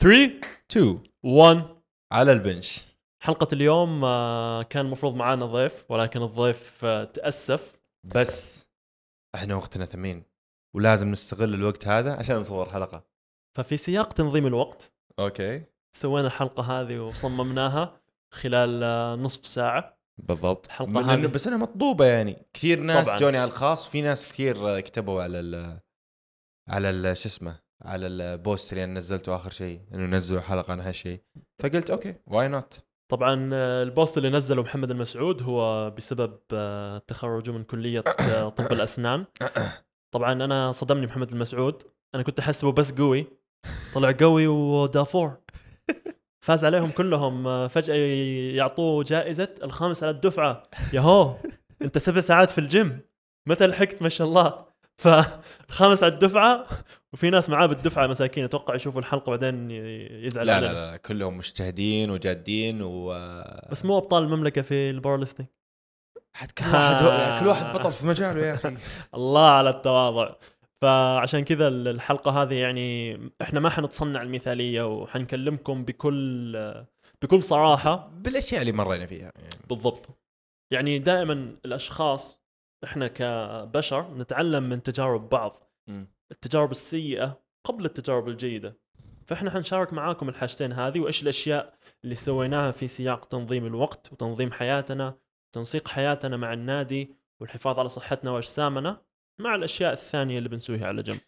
3 2 1 على البنش. حلقة اليوم آه، كان المفروض معانا ضيف ولكن الضيف آه، تأسف. بس إحنا وقتنا ثمين ولازم نستغل الوقت هذا عشان نصور حلقة. ففي سياق تنظيم الوقت. أوكي. سوينا الحلقة هذه وصممناها خلال آه، نصف ساعة. بالضبط. الحلقة هذه- بس أنا مطلوبة يعني. كثير ناس طبعاً. جوني على الخاص في ناس كثير كتبوا على ال على شو اسمه على ال post اللي أنا نزلته آخر شيء إنه نزلوا حلقة عن هالشيء. فقلت okay why not طبعا آه، ال post اللي نزله محمد المسعود هو بسبب آه، تخرجه من كلية آه، طب الأسنان. طبعا أنا صدمني محمد المسعود. أنا كنت أحسبه بس قوي. طلع قوي ودافور. فاز عليهم كلهم. فجأة يعطوه جائزة الخامس على الدفعة. ياهو أنت سبع ساعات في الجيم. متى لحقت؟ ما شاء الله. فالخامس على الدفعة وفي ناس معاه بالدفعة مساكين أتوقع يشوفوا الحلقة بعدين يزعل لا علينا. لا لا كلهم مجتهدين وجادين و بس مو أبطال المملكة في ال powerlifting حد كل واحد كل واحد بطل في مجاله يا أخي الله على التواضع فعشان كذا الحلقة هذه يعني إحنا ما حنتصنع المثالية وحنكلمكم بكل بكل صراحة بالأشياء اللي مرينا فيها يعني. بالضبط يعني دائما الأشخاص إحنا كبشر نتعلم من تجارب بعض مم. التجارب السيئة قبل التجارب الجيدة. فإحنا حنشارك معاكم الحاجتين هذه وإيش الأشياء اللي سويناها في سياق تنظيم الوقت وتنظيم حياتنا تنسيق حياتنا مع النادي والحفاظ على صحتنا وأجسامنا مع الأشياء الثانية اللي بنسويها على جنب.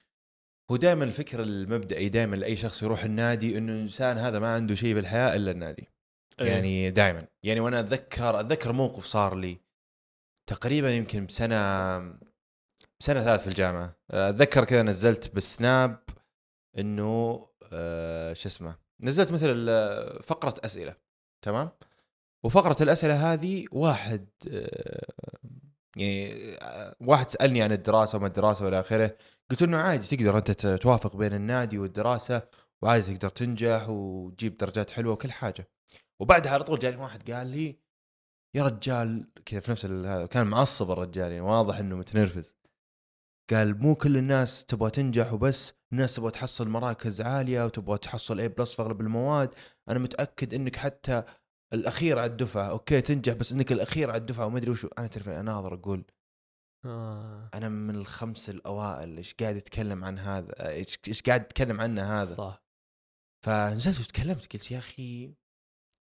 هو دائما الفكر المبدئي دائما لأي شخص يروح النادي إنه الانسان هذا ما عنده شيء بالحياة إلا النادي. إيه. يعني دائما يعني وأنا اتذكر أتذكر موقف صار لي تقريبا يمكن بسنة سنة ثالث في الجامعة. أتذكر كذا نزلت بالسناب إنه آه شو اسمه نزلت مثل آه، فقرة أسئلة تمام؟ وفقرة الأسئلة هذه واحد آه يعني آه، واحد سألني عن الدراسة وما الدراسة والى آخره. قلت إنه عادي تقدر أنت توافق بين النادي والدراسة وعادي تقدر تنجح وتجيب درجات حلوة وكل حاجة. وبعدها على طول جاني واحد قال لي يا رجال كذا في نفس هذا كان معصب الرجال يعني واضح إنه متنرفز. قال مو كل الناس تبغى تنجح وبس الناس تبغى تحصل مراكز عالية وتبغى تحصل A plus في أغلب المواد. أنا متأكد إنك حتى الأخير على الدفعة أوكي تنجح بس إنك الأخير على الدفعة وما أدري وشو. أنا تعرف أنا ناظر أقول آه. أنا من الخمس الأوائل إيش قاعد يتكلم عن هذا؟ إيش قاعد يتكلم عنه هذا؟ صح. فنزلت وتكلمت قلت يا أخي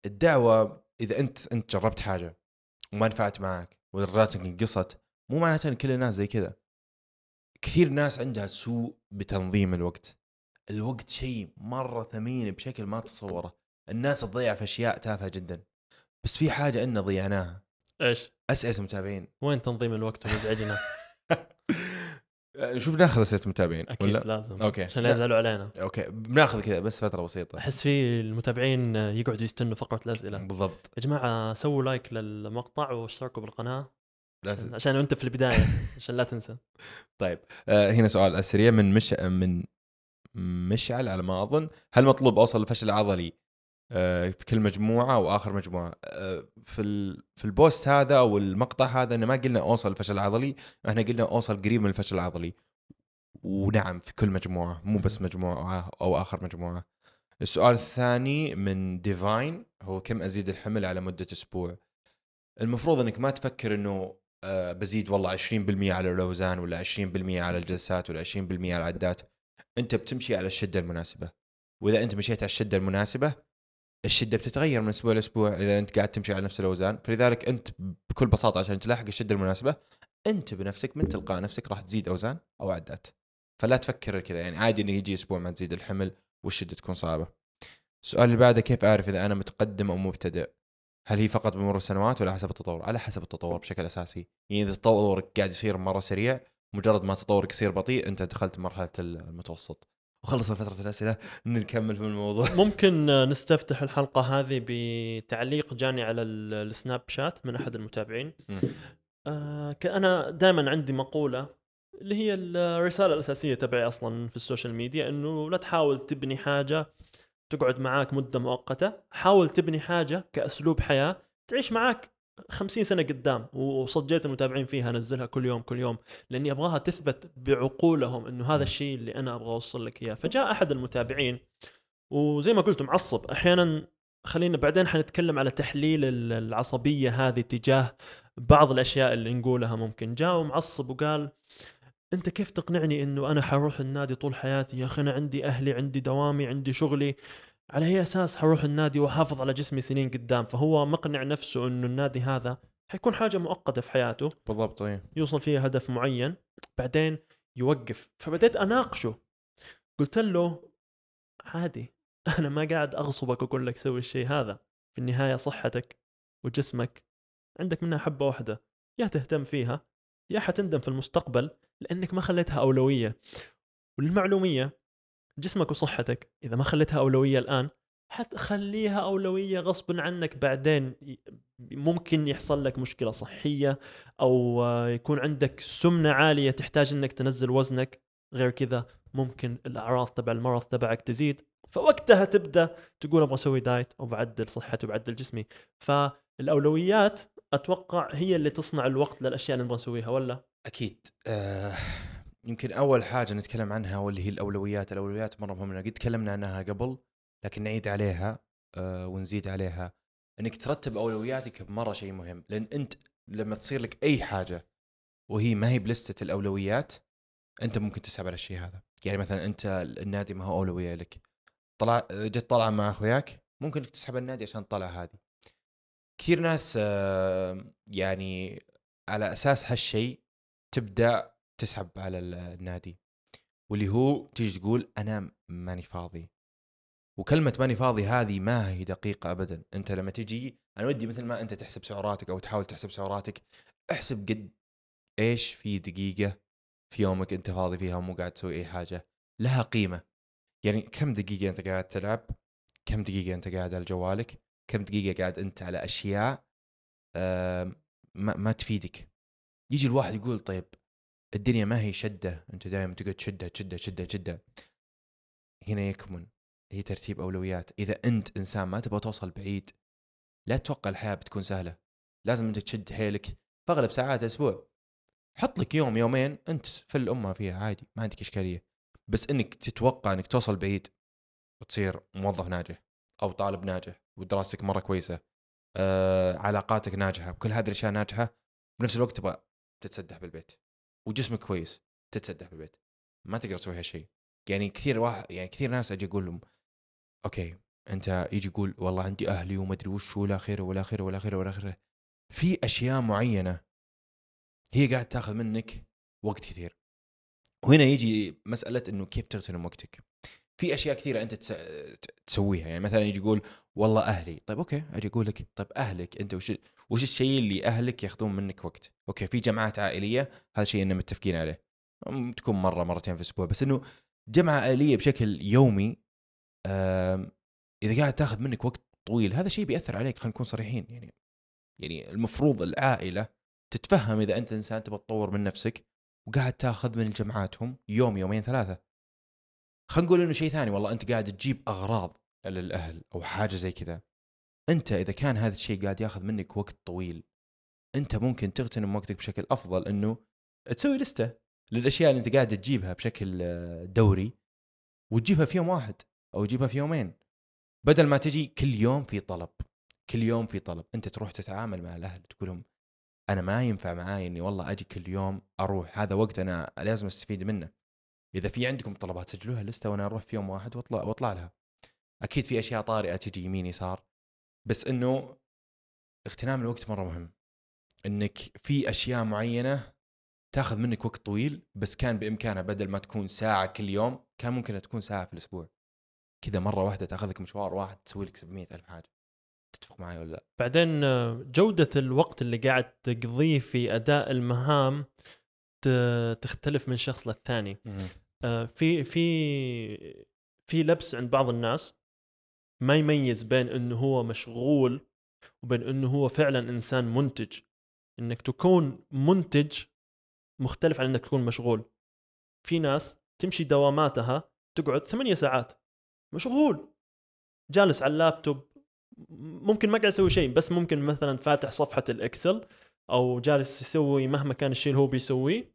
الدعوة إذا أنت أنت جربت حاجة وما نفعت معك ودرجاتك انقصت مو معناته إن كل الناس زي كذا. كثير ناس عندها سوء بتنظيم الوقت. الوقت شيء مرة ثمين بشكل ما تتصوره. الناس تضيع في أشياء تافهة جدا. بس في حاجة إن ضيعناها. إيش؟ أسئلة المتابعين وين تنظيم الوقت ومزعجنا؟ شوف ناخذ أسئلة المتابعين أكيد ولا؟ لازم. أوكي. عشان لا. يزعلوا علينا. أوكي. بناخذ كذا بس فقرة بسيطة. أحس في المتابعين يقعدوا يستنوا فقرة الأسئلة. بالضبط. يا جماعة سووا like للمقطع واشتركوا بالقناة. لا عشان- انت في البداية عشان لا تنسى. طيب آه هنا سؤال سريع من مش من مشعل على ما أظن. هل مطلوب أوصل للفشل العضلي آه في كل مجموعة أو آخر مجموعة؟ آه في ال... في البوست هذا أو المقطع هذا أنا ما قلنا أوصل للفشل العضلي إحنا قلنا أوصل قريب من الفشل العضلي. ونعم في كل مجموعة مو بس مجموعة أو اخر مجموعة. السؤال الثاني من ديفاين هو كم أزيد الحمل على مدة أسبوع؟ المفروض إنك ما تفكر إنه بزيد والله 20% على الأوزان ولا 20% على الجلسات ولا 20% على العدات أنت بتمشي على الشدة المناسبة. وإذا أنت مشيت على الشدة المناسبة الشدة بتتغير من أسبوع لأسبوع إذا أنت قاعد تمشي على نفس الأوزان. فلذلك أنت بكل بساطة عشان تلاحق الشدة المناسبة أنت بنفسك من تلقاء نفسك راح تزيد أوزان أو عدات. فلا تفكر كذا يعني عادي إنه يجي أسبوع ما تزيد الحمل والشدة تكون صعبة. السؤال اللي بعده كيف أعرف إذا أنا متقدم أو مبتدئ؟ هل هي فقط بمرور السنوات ولا حسب التطور؟ على حسب التطور بشكل أساسي، يعني إذا تطورك قاعد يصير مرة سريع مجرد ما تطورك يصير بطيء أنت دخلت مرحلة المتوسط. وخلصت فترة الأسئلة نكمل في الموضوع. ممكن نستفتح الحلقة هذه بتعليق جاني على ال- السناب شات من أحد المتابعين. آه أنا دائما عندي مقولة اللي هي الرسالة الأساسية تبعي أصلا في السوشيال ميديا إنه لا تحاول تبني حاجة تقعد معاك مدة مؤقتة حاول تبني حاجة كأسلوب حياة تعيش معاك 50 سنة قدام وصجيت المتابعين فيها أنزلها كل يوم كل يوم لأني أبغاها تثبت بعقولهم إنه هذا الشيء اللي أنا أبغى أوصل لك إياه. فجاء أحد المتابعين وزي ما قلت معصب أحيانا خلينا بعدين حنتكلم على تحليل ال- العصبية هذه تجاه بعض الأشياء اللي نقولها ممكن. جاء ومعصب وقال أنت كيف تقنعني إنه أنا حروح النادي طول حياتي؟ يا أخي أنا عندي أهلي عندي دوامي عندي شغلي. على أي أساس حروح النادي وأحافظ على جسمي سنين قدام؟ فهو مقنع نفسه إنه النادي هذا حيكون حاجة مؤقتة في حياته. بالضبط إيه. يوصل فيها هدف معين بعدين يوقف. فبديت أناقشه. قلت له عادي أنا ما قاعد أغصبك وأقول لك سوي الشيء هذا. في النهاية صحتك وجسمك عندك منها حبة واحدة. يا تهتم فيها يا حتندم في المستقبل لأنك ما خليتها أولوية. وللمعلوميه جسمك وصحتك إذا ما خليتها أولوية الآن حتخليها أولوية غصبا عنك بعدين ممكن يحصل لك مشكلة صحية أو يكون عندك سمنة عالية تحتاج إنك تنزل وزنك. غير كذا ممكن الأعراض تبع المرض تبعك تزيد. فوقتها تبدأ تقول أبغى أسوي دايت أو بعدل صحتي وبعدل جسمي. فالأولويات أتوقع هي اللي تصنع الوقت للأشياء اللي نبغى نسويها ولا؟ أكيد. آه يمكن أول حاجة نتكلم عنها واللي هي الأولويات. الأولويات مرة مهمة. قد تكلمنا عنها قبل لكن نعيد عليها آه ونزيد عليها. إنك ترتب أولوياتك مره شيء مهم. لأن أنت لما تصير لك أي حاجة وهي ما هي بلستة الأولويات أنت ممكن تسحب على الشيء هذا. يعني مثلا أنت النادي ما هو أولوية لك. طلع جت طلعه مع أخوياك ممكن إنك تسحب النادي عشان تطلع هذه. كثير ناس آه، يعني على أساس هالشيء تبدأ تسحب على ال- النادي واللي هو تيجي تقول أنا ماني فاضي وكلمة ماني فاضي هذه ما هي دقيقة ابدا، أنت لما تجي أنا ودي مثل ما أنت تحسب سعراتك أو تحاول تحسب سعراتك احسب قد إيش في دقيقة في يومك أنت فاضي فيها ومو قاعد تسوي أي حاجة لها قيمة. يعني كم دقيقة أنت قاعد تلعب؟ كم دقيقة أنت قاعد على جوالك؟ كم دقيقة قاعد أنت على أشياء ما, ما تفيدك. يجي الواحد يقول طيب الدنيا ما هي شدة أنت دائما تقعد تشدها تشدها تشدها تشدها. هنا يكمن هي ترتيب أولويات. إذا أنت إنسان ما تبغى توصل بعيد لا تتوقع الحياة بتكون سهلة. لازم أنت تشد حيلك في أغلب ساعات الأسبوع. حط لك يوم يومين أنت في الأمة فيها عادي ما عندك إشكالية. بس إنك تتوقع إنك توصل بعيد وتصير موظف ناجح أو طالب ناجح ودراستك مرة كويسة آه، علاقاتك ناجحة كل هذه الأشياء ناجحة بنفس الوقت تبغى تتسدح بالبيت. وجسمك كويس تتسدح بالبيت. ما تقدر تسوي هالشيء يعني كثير واحد يعني كثير ناس أجي أقول لهم أوكي أنت يجي يقول والله عندي أهلي وما أدري وش ولا خير ولا خير ولا خير ولا خير. في أشياء معينة هي قاعد تاخذ منك وقت كثير. وهنا يجي مسألة إنه كيف تغتنم وقتك. في أشياء كثيرة أنت تس... تسويها. يعني مثلا يجي يقول والله أهلي. طيب أوكي أجي أقول لك طيب أهلك أنت وش وش الشيء اللي أهلك يأخذون منك وقت؟ أوكي في جمعات عائلية هذا شيء إننا متفقين عليه. تكون مرة مرتين في الأسبوع. بس إنه جمعة عائلية بشكل يومي إذا قاعد تأخذ منك وقت طويل هذا شيء بيأثر عليك. خلينا نكون صريحين. يعني يعني المفروض العائلة تتفهم إذا أنت إنسان تبغى تطور من نفسك وقاعد تأخذ من جمعاتهم يوم يومين ثلاثة. خلينا نقول إنه شيء ثاني. والله أنت قاعد تجيب أغراض للأهل أو حاجة زي كذا. أنت إذا كان هذا الشيء قاعد ياخذ منك وقت طويل أنت ممكن تغتنم وقتك بشكل أفضل إنه تسوي لستة للأشياء اللي أنت قاعد تجيبها بشكل آه، دوري وتجيبها في يوم واحد أو تجيبها في يومين. بدل ما تجي كل يوم في طلب كل يوم في طلب أنت تروح تتعامل مع الأهل تقول لهم أنا ما ينفع معاي إني والله أجي كل يوم أروح هذا وقت أنا لازم أستفيد منه. إذا في عندكم طلبات سجلوها لسته وأنا أروح في يوم واحد واطلع وأطلع لها. أكيد في أشياء طارئة تجي يمين يسار بس إنه اغتنام الوقت مرة مهم. إنك في أشياء معينة تاخذ منك وقت طويل بس كان بإمكانها بدل ما تكون ساعة كل يوم كان ممكن تكون ساعة في الأسبوع. كذا مرة واحدة تاخذ لك مشوار واحد تسوي لك 700 ألف حاجة. تتفق معي ولا لا؟ بعدين آه، جودة الوقت اللي قاعد تقضيه في أداء المهام تختلف من شخص للثاني. في في في لبس عند بعض الناس ما يميز بين إنه هو مشغول وبين إنه هو فعلا إنسان منتج. إنك تكون منتج مختلف عن إنك تكون مشغول. في ناس تمشي دواماتها تقعد ثمانية ساعات مشغول جالس على اللابتوب ممكن ما قاعد يسوي شيء بس ممكن مثلا فاتح صفحة الإكسل أو جالس يسوي مهما كان الشيء اللي هو بيسويه.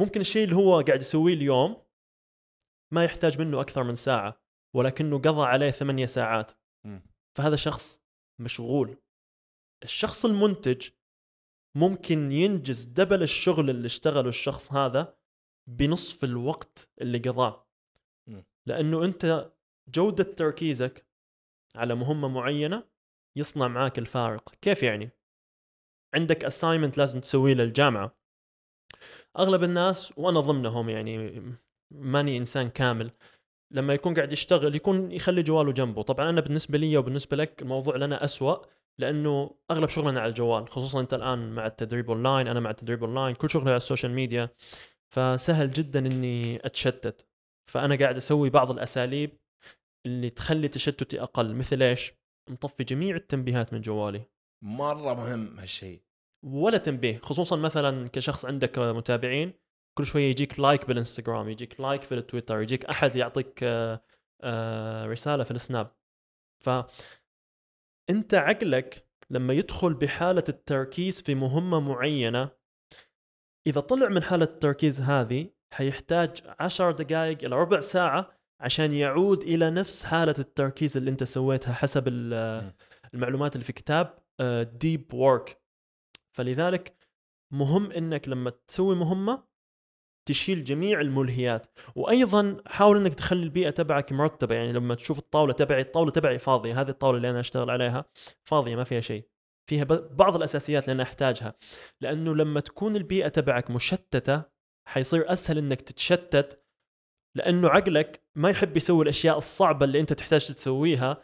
ممكن الشيء اللي هو قاعد يسويه اليوم ما يحتاج منه أكثر من ساعة ولكنه قضى عليه ثمانية ساعات. فهذا شخص مشغول. الشخص المنتج ممكن ينجز دبل الشغل اللي اشتغله الشخص هذا بنصف الوقت اللي قضاه. لأنه أنت جودة تركيزك على مهمة معينة يصنع معاك الفارق. كيف يعني؟ عندك assignment لازم تسويه للجامعة. أغلب الناس وأنا ضمنهم يعني ماني إنسان كامل لما يكون قاعد يشتغل يكون يخلي جواله جنبه. طبعا أنا بالنسبة لي وبالنسبة لك الموضوع لنا أسوأ لأنه أغلب شغلنا على الجوال خصوصا أنت الآن مع التدريب اونلاين أنا مع التدريب اونلاين كل شغلي على ال social media فسهل جدا إني أتشتت. فأنا قاعد أسوي بعض الأساليب اللي تخلي تشتتي أقل مثل إيش؟ مطفي جميع التنبيهات من جوالي. مرة مهم هالشيء. ولا تنبيه خصوصا مثلا كشخص عندك متابعين كل شوية يجيك like بالإنستغرام يجيك like في التويتر يجيك أحد يعطيك آه، آه، رسالة في السناب ف أنت عقلك لما يدخل بحالة التركيز في مهمة معينة إذا طلع من حالة التركيز هذه حيحتاج عشر دقائق إلى ربع ساعة عشان يعود إلى نفس حالة التركيز اللي أنت سويتها حسب. المعلومات اللي في كتاب Deep Work فلذلك مهم إنك لما تسوي مهمة تشيل جميع الملهيات وأيضا حاول إنك تخلي البيئة تبعك مرتبة. يعني لما تشوف الطاولة تبعي الطاولة تبعي فاضية هذه الطاولة اللي أنا أشتغل عليها فاضية ما فيها شيء. فيها بعض الأساسيات اللي أنا أحتاجها. لأنه لما تكون البيئة تبعك مشتتة حيصير أسهل إنك تتشتت لأنه عقلك ما يحب يسوي الأشياء الصعبة اللي أنت تحتاج تسويها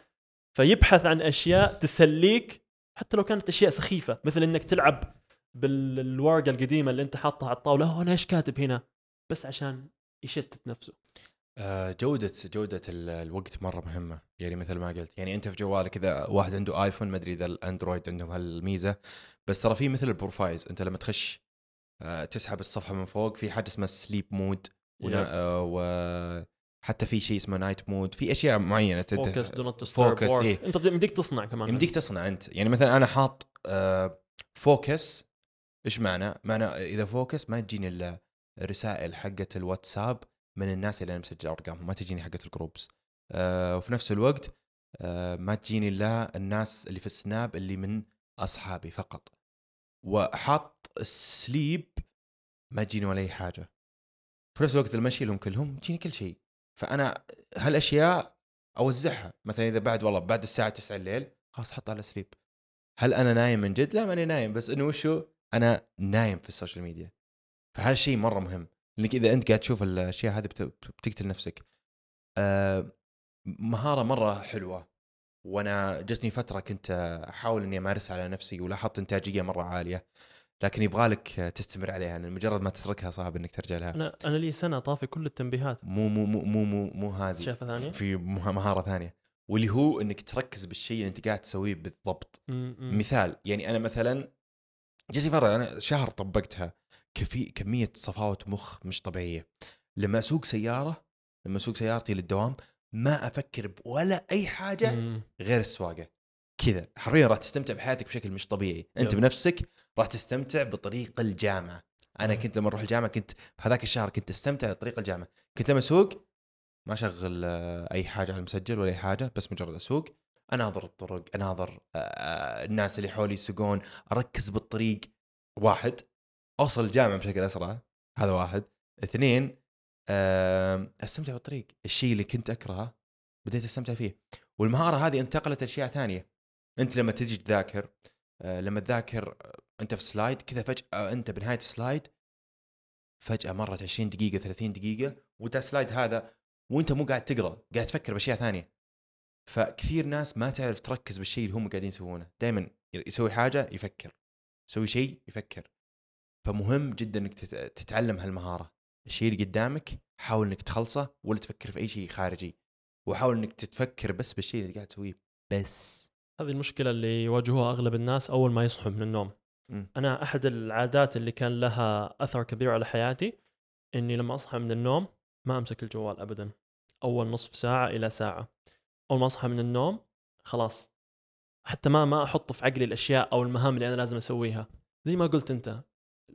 فيبحث عن أشياء تسليك حتى لو كانت أشياء سخيفة مثل إنك تلعب بالورقة القديمة اللي أنت حاطها على الطاولة هو أنا إيش كاتب هنا؟ بس عشان يشتت نفسه. آه، جودة جودة ال- الوقت مرة مهمة. يعني مثل ما قلت يعني أنت في جوالك إذا واحد عنده آيفون ما أدري إذا الأندرويد عندهم هالميزة بس ترى في مثل ال profiles. أنت لما تخش آه، تسحب الصفحة من فوق في حاجة اسمها sleep mode وحتى في شيء اسمه night mode في أشياء معينة تت- focus do not focus، إيه. أنت يمديك تصنع كمان. يمديك تصنع أنت. يعني مثلا أنا حاط focus إيش معنى؟ معنى إذا focus ما تجيني إلا رسائل حقت الواتساب من الناس اللي أنا مسجل أرقامهم ما تجيني حقت ال groups آه وفي نفس الوقت آه ما تجيني إلا الناس اللي في السناب اللي من أصحابي فقط. وحاط ال sleep ما تجيني ولا أي حاجة. في نفس الوقت لما اشيلهم كلهم تجيني كل شيء. فأنا هالأشياء أوزعها. مثلا إذا بعد والله بعد الساعة 9 الليل خلاص حط على sleep هل أنا نايم من جد؟ لا ماني نايم. بس إنه وشو؟ أنا نايم في ال social media. فهذا الشيء مرة مهم. لأنك إذا أنت قاعد تشوف الأشياء هذه بت- بتقتل نفسك. آه، مهارة مرة حلوة. وأنا جتني فترة كنت أحاول إني أمارسها على نفسي ولاحظت إنتاجية مرة عالية. لكن يبغالك تستمر عليها لأن مجرد ما تتركها صعب إنك ترجع لها. أنا أنا لي سنة طافي كل التنبيهات. مو مو مو مو مو, مو هذه. شايفة ثانية؟ في مه- مهارة ثانية واللي هو إنك تركز بالشيء اللي أنت قاعد تسويه بالضبط. م- م. مثال يعني أنا مثلا جتني فتره أنا شهر طبقتها كفي كمية صفاوة مخ مش طبيعية. لما أسوق سيارة لما أسوق سيارتي للدوام ما أفكر ولا أي حاجة. غير السواقة. كذا. حرفيا راح تستمتع بحياتك بشكل مش طبيعي. أنت. بنفسك راح تستمتع بطريق الجامعة. أنا. كنت لما أروح الجامعة كنت في هذاك الشهر كنت أستمتع بطريق الجامعة. كنت لما أسوق ما أشغل آه، أي حاجة على المسجل ولا أي حاجة بس مجرد أسوق أناظر الطرق أناظر آه، آه، الناس اللي حولي يسوقون أركز بالطريق. واحد أوصل الجامعة بشكل أسرع. هذا واحد. اثنين أستمتع بالطريق. الشيء اللي كنت أكرهه بديت أستمتع فيه. والمهارة هذه انتقلت لأشياء ثانية. انت لما تجي تذاكر آه، لما تذاكر آه، انت في سلايد كذا فجأة انت بنهاية السلايد فجأة مرت 20 دقيقة 30 دقيقة وانت السلايد هذا وانت مو قاعد تقرأ قاعد تفكر بأشياء ثانية. فكثير ناس ما تعرف تركز بالشيء اللي هم قاعدين يسوونه. دائما يسوي حاجة يفكر يسوي شيء يفكر. فمهم جدا إنك تت- تتعلم هالمهارة. الشيء اللي قدامك حاول إنك تخلصه ولا تفكر في أي شيء خارجي. وحاول إنك تتفكر بس بالشيء اللي قاعد تسويه بس. هذه المشكلة اللي يواجهوها أغلب الناس أول ما يصحوا من النوم. مم. أنا أحد العادات اللي كان لها أثر كبير على حياتي إني لما أصحى من النوم ما أمسك الجوال ابدا. أول نصف ساعة إلى ساعة. أول ما أصحى من النوم خلاص. حتى ما ما أحط في عقلي الأشياء أو المهام اللي أنا لازم أسويها. زي ما قلت أنت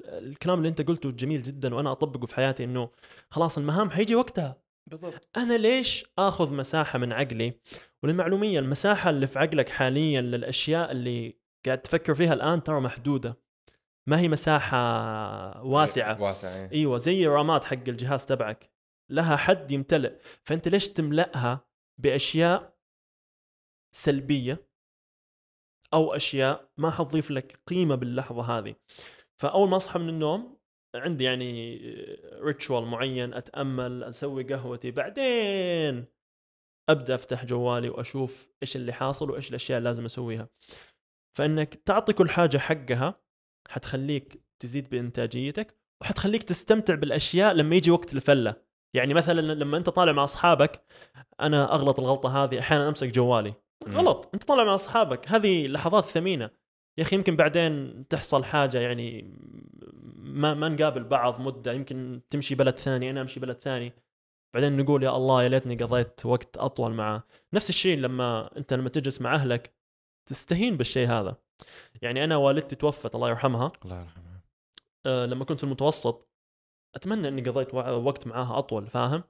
الكلام اللي أنت قلته جميل جدا وأنا أطبقه في حياتي إنه خلاص المهام حيجي وقتها. بالضبط. أنا ليش آخذ مساحة من عقلي؟ وللمعلومية المساحة اللي في عقلك حاليا للأشياء اللي قاعد تفكر فيها الآن ترى محدودة. ما هي مساحة واسعة. واسعة إيه. إيوه زي رامات حق الجهاز تبعك. لها حد يمتلئ. فأنت ليش تملأها بأشياء سلبية أو أشياء ما حتضيف لك قيمة باللحظة هذه؟ فأول ما أصحى من النوم عندي يعني ريتشوال معين أتأمل أسوي قهوتي. بعدين أبدأ أفتح جوالي وأشوف إيش اللي حاصل وإيش الأشياء اللي لازم أسويها. فإنك تعطي كل حاجة حقها حتخليك تزيد بإنتاجيتك وحتخليك تستمتع بالأشياء لما يجي وقت الفلة. يعني مثلا لما أنت طالع مع أصحابك أنا أغلط الغلطة هذه أحيانا أمسك جوالي. غلط أنت طالع مع أصحابك هذه لحظات ثمينة. يا أخي يمكن بعدين تحصل حاجة يعني ما ما نقابل بعض مدة يمكن تمشي بلد ثاني أنا أمشي بلد ثاني. بعدين نقول يا الله يا ليتني قضيت وقت أطول معاه. نفس الشيء لما أنت لما تجلس مع أهلك تستهين بالشيء هذا. يعني أنا والدتي توفت الله يرحمها. الله يرحمه آه، لما كنت في المتوسط أتمنى إني قضيت وقت معاها أطول فاهم؟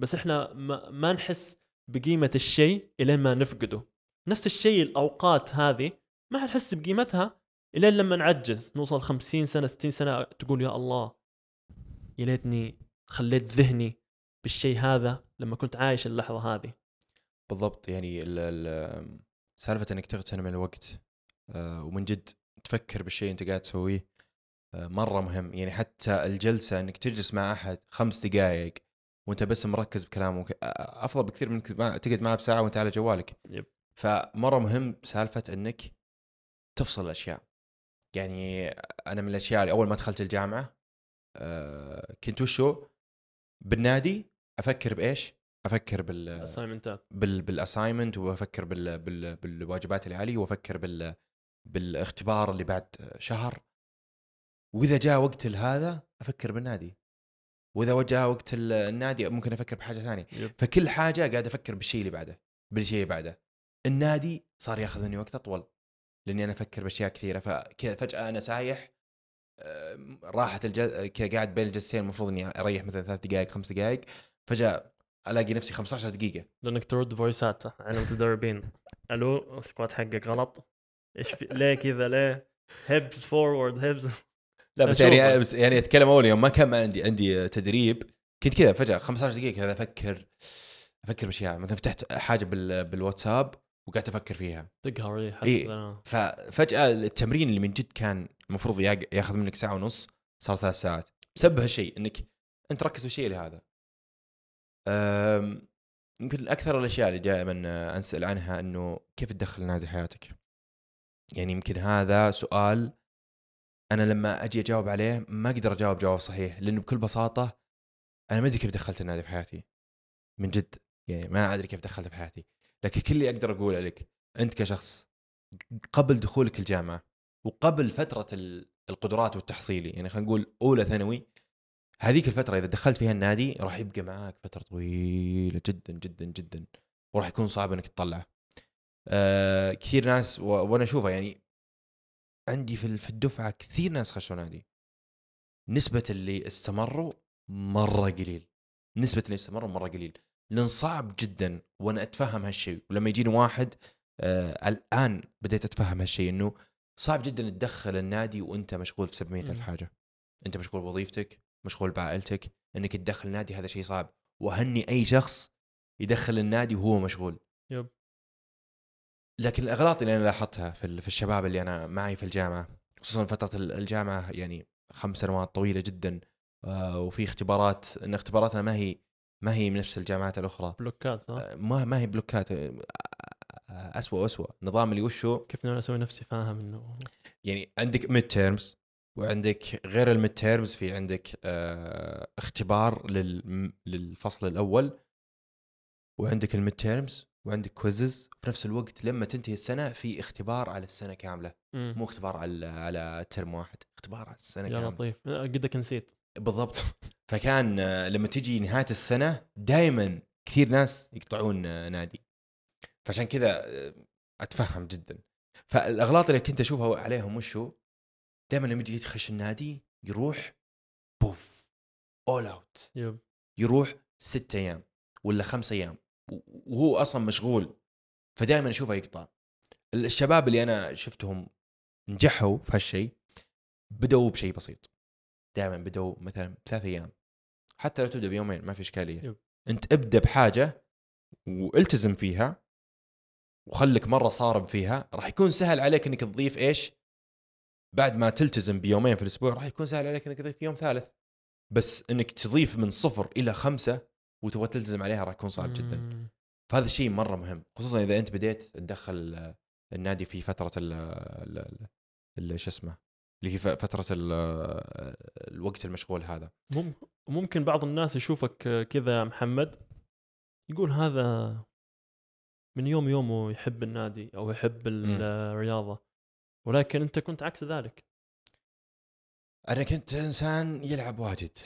بس إحنا ما, ما نحس بقيمة الشيء الين ما نفقده. نفس الشيء الأوقات هذه ما حنحس بقيمتها الين لما نعجز نوصل 50 سنة 60 سنة تقول يا الله يا ليتني خليت ذهني بالشيء هذا لما كنت عايش اللحظة هذه. بالضبط يعني ال ال سالفة إنك تغتنم الوقت آه، ومن جد تفكر بالشيء أنت قاعد تسويه آه، مرة مهم. يعني حتى الجلسة إنك تجلس مع أحد خمس دقائق وأنت بس مركز بكلامه آه، أفضل بكثير من ما- تقعد معه بساعة وأنت على جوالك. yep. فمرة مهم سالفة إنك تفصل الأشياء. يعني أنا من الأشياء اللي أول ما دخلت الجامعة آه، كنت وشو بالنادي أفكر بإيش؟ أفكر بال assignment ات بال بال assignment وأفكر بال بال بالواجبات اللي علي وأفكر بال بالإختبار اللي بعد شهر. وإذا جاء وقت هذا أفكر بالنادي. وإذا جاء وقت ال- النادي ممكن أفكر بحاجة ثانية. يب. فكل حاجة قاعد أفكر بالشيء اللي بعده بالشيء اللي بعده. النادي صار ياخذ مني وقت أطول. لإني أنا أفكر بأشياء كثيرة. فكذا فجأة أنا سايح راحت الج... كذا قاعد بين الجلستين المفروض إني أريح مثلا ثلاث دقائق خمس دقائق فجأة ألاقي نفسي 15 دقيقة. لأنك ترد فويسات على المتدربين ألو ال squat حقك غلط. إيش في ليه كذا؟ ليه؟ hips forward hips لا بس. يعني بس يعني أتكلم أول يوم ما كان ما عندي عندي تدريب. كنت كذا فجأة 15 دقيقة كذا أفكر أفكر بأشياء. مثلا فتحت حاجة بال بالواتساب. وقعدت أفكر فيها. تقهر إيه حتى إيه. ففجأة التمرين اللي من جد كان المفروض ياخذ منك ساعة ونص صار ثلاث ساعات. بسبب هالشيء إنك أنت ركز بالشيء اللي هذا. يمكن أكثر الأشياء اللي دائما انسال عنها إنه كيف تدخل النادي حياتك؟ يعني يمكن هذا سؤال أنا لما أجي أجاوب عليه ما أقدر أجاوب جواب صحيح لأنه بكل بساطة أنا ما أدري كيف دخلت النادي في حياتي. من جد يعني ما أدري كيف دخلت في حياتي. لكن كل اللي أقدر أقوله لك أنت كشخص قبل دخولك الجامعة وقبل فترة ال- القدرات والتحصيلي يعني خلينا نقول أولى ثانوي هذيك الفترة إذا دخلت فيها النادي راح يبقى معاك فترة طويلة جدا جدا جدا وراح يكون صعب إنك تطلعه. آه كثير ناس. وأنا اشوفها يعني عندي في في الدفعة كثير ناس خشوا نادي. نسبة اللي استمروا مرة قليل. نسبة اللي استمروا مرة قليل. لأن صعب جدا وأنا أتفهم هالشيء ولما يجيني واحد آه الآن بديت أتفهم هالشيء إنه صعب جدا تدخل النادي وأنت مشغول في 700 ألف. حاجة أنت مشغول بوظيفتك مشغول بعائلتك إنك تدخل النادي هذا شيء صعب وهني أي شخص يدخل النادي وهو مشغول yep. لكن الأغلاط اللي أنا لاحظتها في في الشباب اللي أنا معي في الجامعة خصوصا فترة ال- الجامعة يعني خمس سنوات طويلة جدا آه، وفي اختبارات إن اختباراتنا ما هي ما هي من نفس الجامعات الأخرى. بلوكات ها آه، ما ما هي بلوكات. آه، اسوء واسوء نظام اللي وشه كيف أنا أسوي نفسي فاهم إنه؟ يعني عندك midterms وعندك غير ال midterms في عندك آه اختبار لل للفصل الأول وعندك ال midterms وعندك quizzes في نفس الوقت لما تنتهي السنة في اختبار على السنة كاملة. مو اختبار على على ترم واحد اختبار على السنة يا كاملة. لطيف. آه، قدك نسيت. بالضبط. فكان آه، لما تجي نهاية السنة دائما كثير ناس يقطعون آه، نادي. فعشان كذا آه، أتفهم جدا. فالأغلاط اللي كنت أشوفها عليهم وشو دائما لما يجي يخش النادي يروح بوف all out yep. يروح ست أيام ولا خمس أيام وهو أصلا مشغول. فدائما أشوفه يقطع. الشباب اللي أنا شفتهم نجحوا في هالشيء بدأوا بشيء بسيط. دائما بدأوا مثلا ثلاث أيام. حتى لو تبدأ بيومين ما في إشكالية. yep. أنت ابدأ بحاجة والتزم فيها وخلك مرة صارم فيها. راح يكون سهل عليك إنك تضيف إيش؟ بعد ما تلتزم بيومين في الأسبوع راح يكون سهل عليك إنك تضيف يوم ثالث. بس إنك تضيف من صفر إلى خمسة وتبغى تلتزم عليها راح يكون صعب جدا. فهذا الشيء مرة مهم. خصوصا إذا أنت بديت تدخل النادي في فترة ال- شو اسمه؟ اللي هي فترة ال- الوقت المشغول هذا. مم- ممكن بعض الناس يشوفك كذا يا محمد يقول هذا من يوم يومه يحب النادي أو يحب ال- الرياضة ولكن أنت كنت عكس ذلك. أنا كنت إنسان يلعب واجد.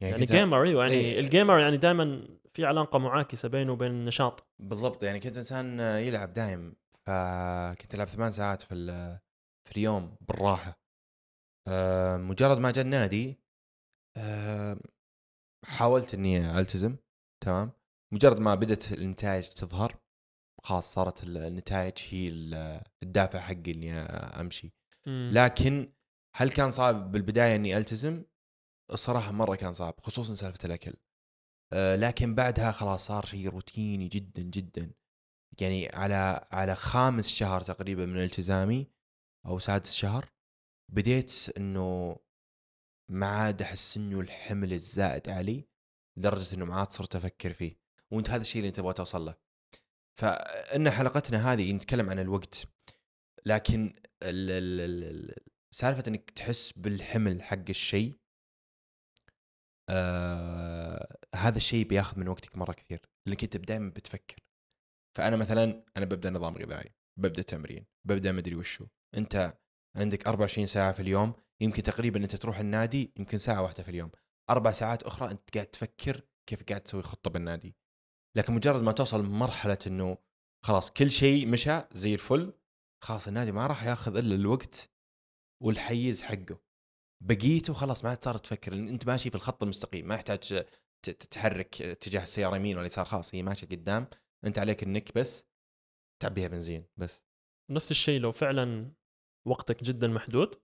يعني كنت- gamer أيوه يعني إيه. ال gamer يعني دائما في علاقة معاكسة بينه وبين النشاط. بالضبط يعني كنت إنسان يلعب دايم فكنت ألعب ثمان ساعات في في اليوم بالراحة. آه، مجرد ما جاء النادي آه، حاولت إني ألتزم تمام مجرد ما بدأت النتائج تظهر خلاص صارت ال- النتائج هي ال- الدافع حقي إني أمشي مم. لكن هل كان صعب بالبداية إني ألتزم؟ الصراحة مرة كان صعب خصوصا سالفة الأكل. أه لكن بعدها خلاص صار شيء روتيني جدا جدا. يعني على على خامس شهر تقريبا من التزامي أو سادس شهر بديت إنه ما عاد أحس إنه الحمل الزائد علي لدرجة إنه ما عاد صرت أفكر فيه. وأنت هذا الشيء اللي أنت تبغى توصل له. فإن حلقتنا هذه نتكلم عن الوقت لكن ال ال ال ال سالفة إنك تحس بالحمل حق الشيء آه هذا الشيء بياخذ من وقتك مرة كثير لأنك أنت دائما بتفكر. فأنا مثلا أنا ببدأ نظام غذائي ببدأ تمرين ببدأ مدري وشو. أنت عندك 24 ساعة في اليوم يمكن تقريبا أنت تروح النادي يمكن ساعة واحدة في اليوم. أربع ساعات أخرى أنت قاعد تفكر كيف قاعد تسوي خطة بالنادي. لكن مجرد ما توصل مرحلة إنه خلاص كل شيء مشى زي الفل خلاص النادي ما راح ياخذ إلا الوقت والحيز حقه. بقيته خلاص ما عاد صار تفكر إن أنت ماشي في الخط المستقيم ما يحتاج تتحرك تجاه السيارة يمين ولا يسار خلاص هي ماشية قدام أنت عليك انك بس تعبيها بنزين بس. نفس الشيء لو فعلا وقتك جدا محدود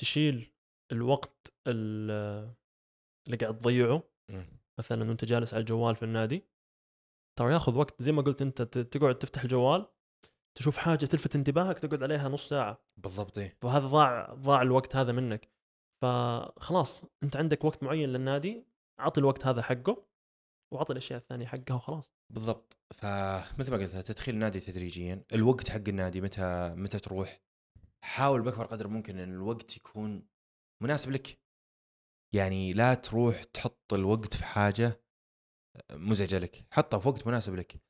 تشيل الوقت ال- اللي قاعد تضيعه. مثلا وانت جالس على الجوال في النادي ترى ياخذ وقت زي ما قلت أنت تقعد تفتح الجوال تشوف حاجة تلفت انتباهك تقعد عليها نص ساعة. بالضبط إيه. فهذا ضاع ضاع الوقت هذا منك. فخلاص أنت عندك وقت معين للنادي أعطي الوقت هذا حقه وأعطي الأشياء الثانية حقها وخلاص. بالضبط. فمثل ما قلت تدخيل النادي تدريجيا. الوقت حق النادي متى متى تروح؟ حاول بأكبر قدر ممكن إن الوقت يكون مناسب لك. يعني لا تروح تحط الوقت في حاجة مزعجة لك. حطه في وقت مناسب لك.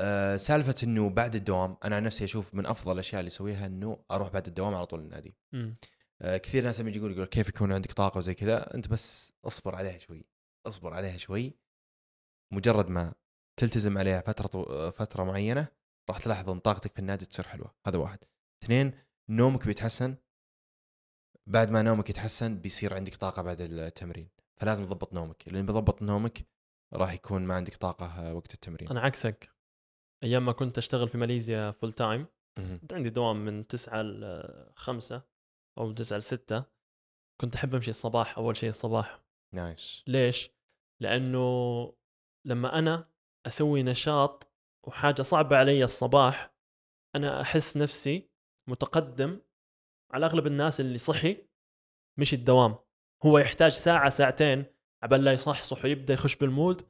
أه سالفة إنه بعد الدوام أنا عن نفسي أشوف من أفضل الأشياء اللي أسويها إنه أروح بعد الدوام على طول النادي. آه، كثير ناس لما يجي يقول يقول كيف يكون عندك طاقة وزي كذا؟ أنت بس اصبر عليها شوي. اصبر عليها شوي. مجرد ما تلتزم عليها فترة طو- فترة معينة راح تلاحظ إن طاقتك في النادي تصير حلوة. هذا واحد. اثنين نومك بيتحسن. بعد ما نومك يتحسن بيصير عندك طاقة بعد التمرين. فلازم تضبط نومك. لأن بضبط نومك راح يكون ما عندك طاقة آه، وقت التمرين. أنا عكسك. أيام ما كنت أشتغل في ماليزيا full time. كنت عندي دوام من 9 ل 5 أو 9 ل 6 كنت أحب أمشي الصباح أول شيء الصباح. nice. ليش؟ لأنه لما أنا أسوي نشاط وحاجة صعبة علي الصباح. أنا أحس نفسي متقدم على أغلب الناس اللي صحي مش الدوام. هو يحتاج ساعة ساعتين عبال لا يصحصح ويبدأ يخش بال mood.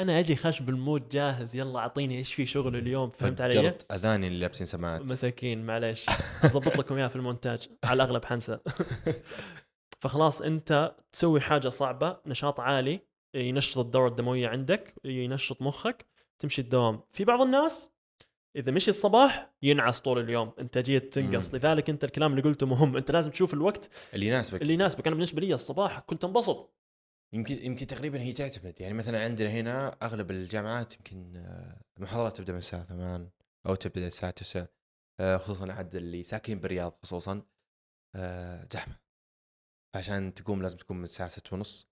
أنا أجي خش بال mood جاهز يلا أعطيني إيش في شغل اليوم فهمت علي؟ أذاني اللي لابسين سماعات. مساكين معليش. اضبط لكم إياها في المونتاج. على الأغلب حنسى. فخلاص أنت تسوي حاجة صعبة نشاط عالي ينشط الدورة الدموية عندك ينشط مخك تمشي الدوام. في بعض الناس إذا مشي الصباح ينعس طول اليوم انتاجيه تنقص. مم. لذلك أنت الكلام اللي قلته مهم. أنت لازم تشوف الوقت اللي يناسبك. اللي يناسبك. أنا بالنسبة لي الصباح كنت انبسط. يمكن يمكن تقريبا هي تعتمد. يعني مثلا عندنا هنا أغلب الجامعات يمكن آه، المحاضرات تبدأ من الساعة 8 أو تبدأ الساعة 9 آه، خصوصا عاد اللي ساكنين بالرياض خصوصا آه، زحمة. عشان تقوم لازم تقوم من الساعة 6 ونص.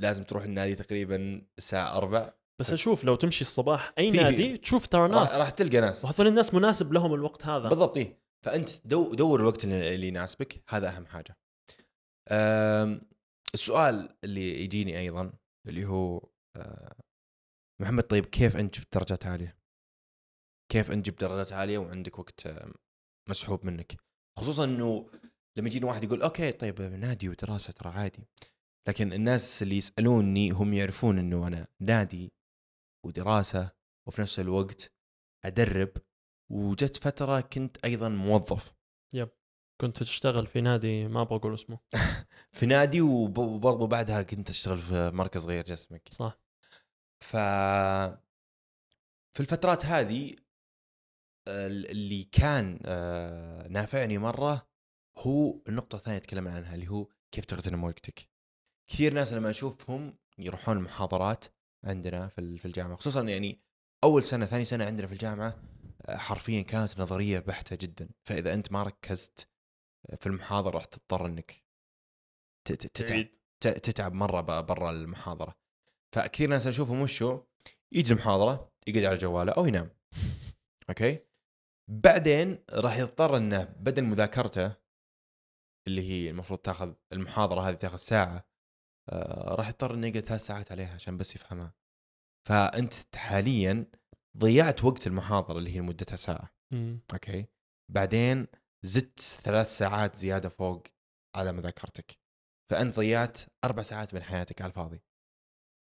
لازم تروح النادي تقريبا الساعة 4 بس أشوف لو تمشي الصباح أي نادي تشوف ترى ناس. راح, تلقى ناس. وهذول الناس مناسب لهم الوقت هذا. بالضبط إيه. فأنت دو دور الوقت اللي يناسبك هذا أهم حاجة. السؤال اللي يجيني أيضا اللي هو أه، محمد طيب كيف أنت جبت درجات عالية؟ كيف أنت جبت درجات عالية وعندك وقت أه، مسحوب منك؟ خصوصا إنه لما يجيني واحد يقول أوكي طيب نادي ودراسة ترى عادي. لكن الناس اللي يسألوني هم يعرفون إنه أنا نادي ودراسة وفي نفس الوقت أدرب وجت فترة كنت أيضا موظف. كنت تشتغل في نادي ما أبغى أقول اسمه. في نادي وب- وبرضه بعدها كنت أشتغل في مركز غير جسمك. صح. ف في الفترات هذه ال- اللي كان آه، نافعني مرة هو النقطة الثانية تكلمنا عنها اللي هو كيف تغتنم وقتك. كثير ناس لما أشوفهم يروحون المحاضرات عندنا في ال- في الجامعة خصوصا يعني أول سنة ثاني سنة عندنا في الجامعة آه، حرفيا كانت نظرية بحتة جدا، فإذا أنت ما ركزت في المحاضرة راح تضطر إنك تتعب تتعب مرة برا المحاضرة. فكثير ناس أشوفهم وشو؟ يجي المحاضرة يقعد على جواله أو ينام. okay؟ بعدين راح يضطر إنه بدل مذاكرته اللي هي المفروض تاخذ المحاضرة هذه تاخذ ساعة راح يضطر انه يقعد ثلاث ساعات عليها عشان بس يفهمها. فأنت حاليا ضيعت وقت المحاضرة اللي هي مدتها ساعة. مم. okay؟ بعدين زدت ثلاث ساعات زيادة فوق على مذاكرتك فأنت ضيعت أربع ساعات من حياتك على الفاضي.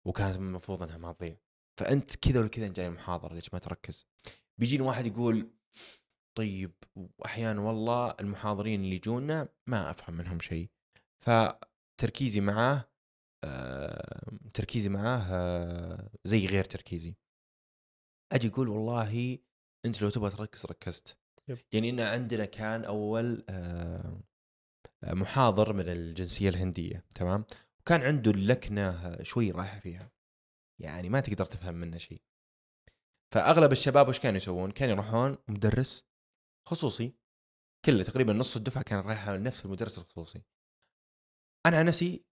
وكانت المفروض إنها ما تضيع. فأنت كذا ولا كذا جاي المحاضرة ليش ما تركز؟ بيجيني واحد يقول طيب واحيانا والله المحاضرين اللي يجونا ما أفهم منهم شيء. فتركيزي معاه آه، تركيزي معاه آه، زي غير تركيزي. أجي أقول والله أنت لو تبغى تركز ركزت. يب. يعني إن عندنا كان أول آه، محاضر من الجنسية الهندية تمام؟ وكان عنده اللكنه شوي رايحة فيها. يعني ما تقدر تفهم منه شيء. فأغلب الشباب وش كانوا يسوون؟ كانوا يروحون مدرس خصوصي. كله تقريبا نص الدفعة كان رايحة لنفس المدرس الخصوصي. أنا عن نفسي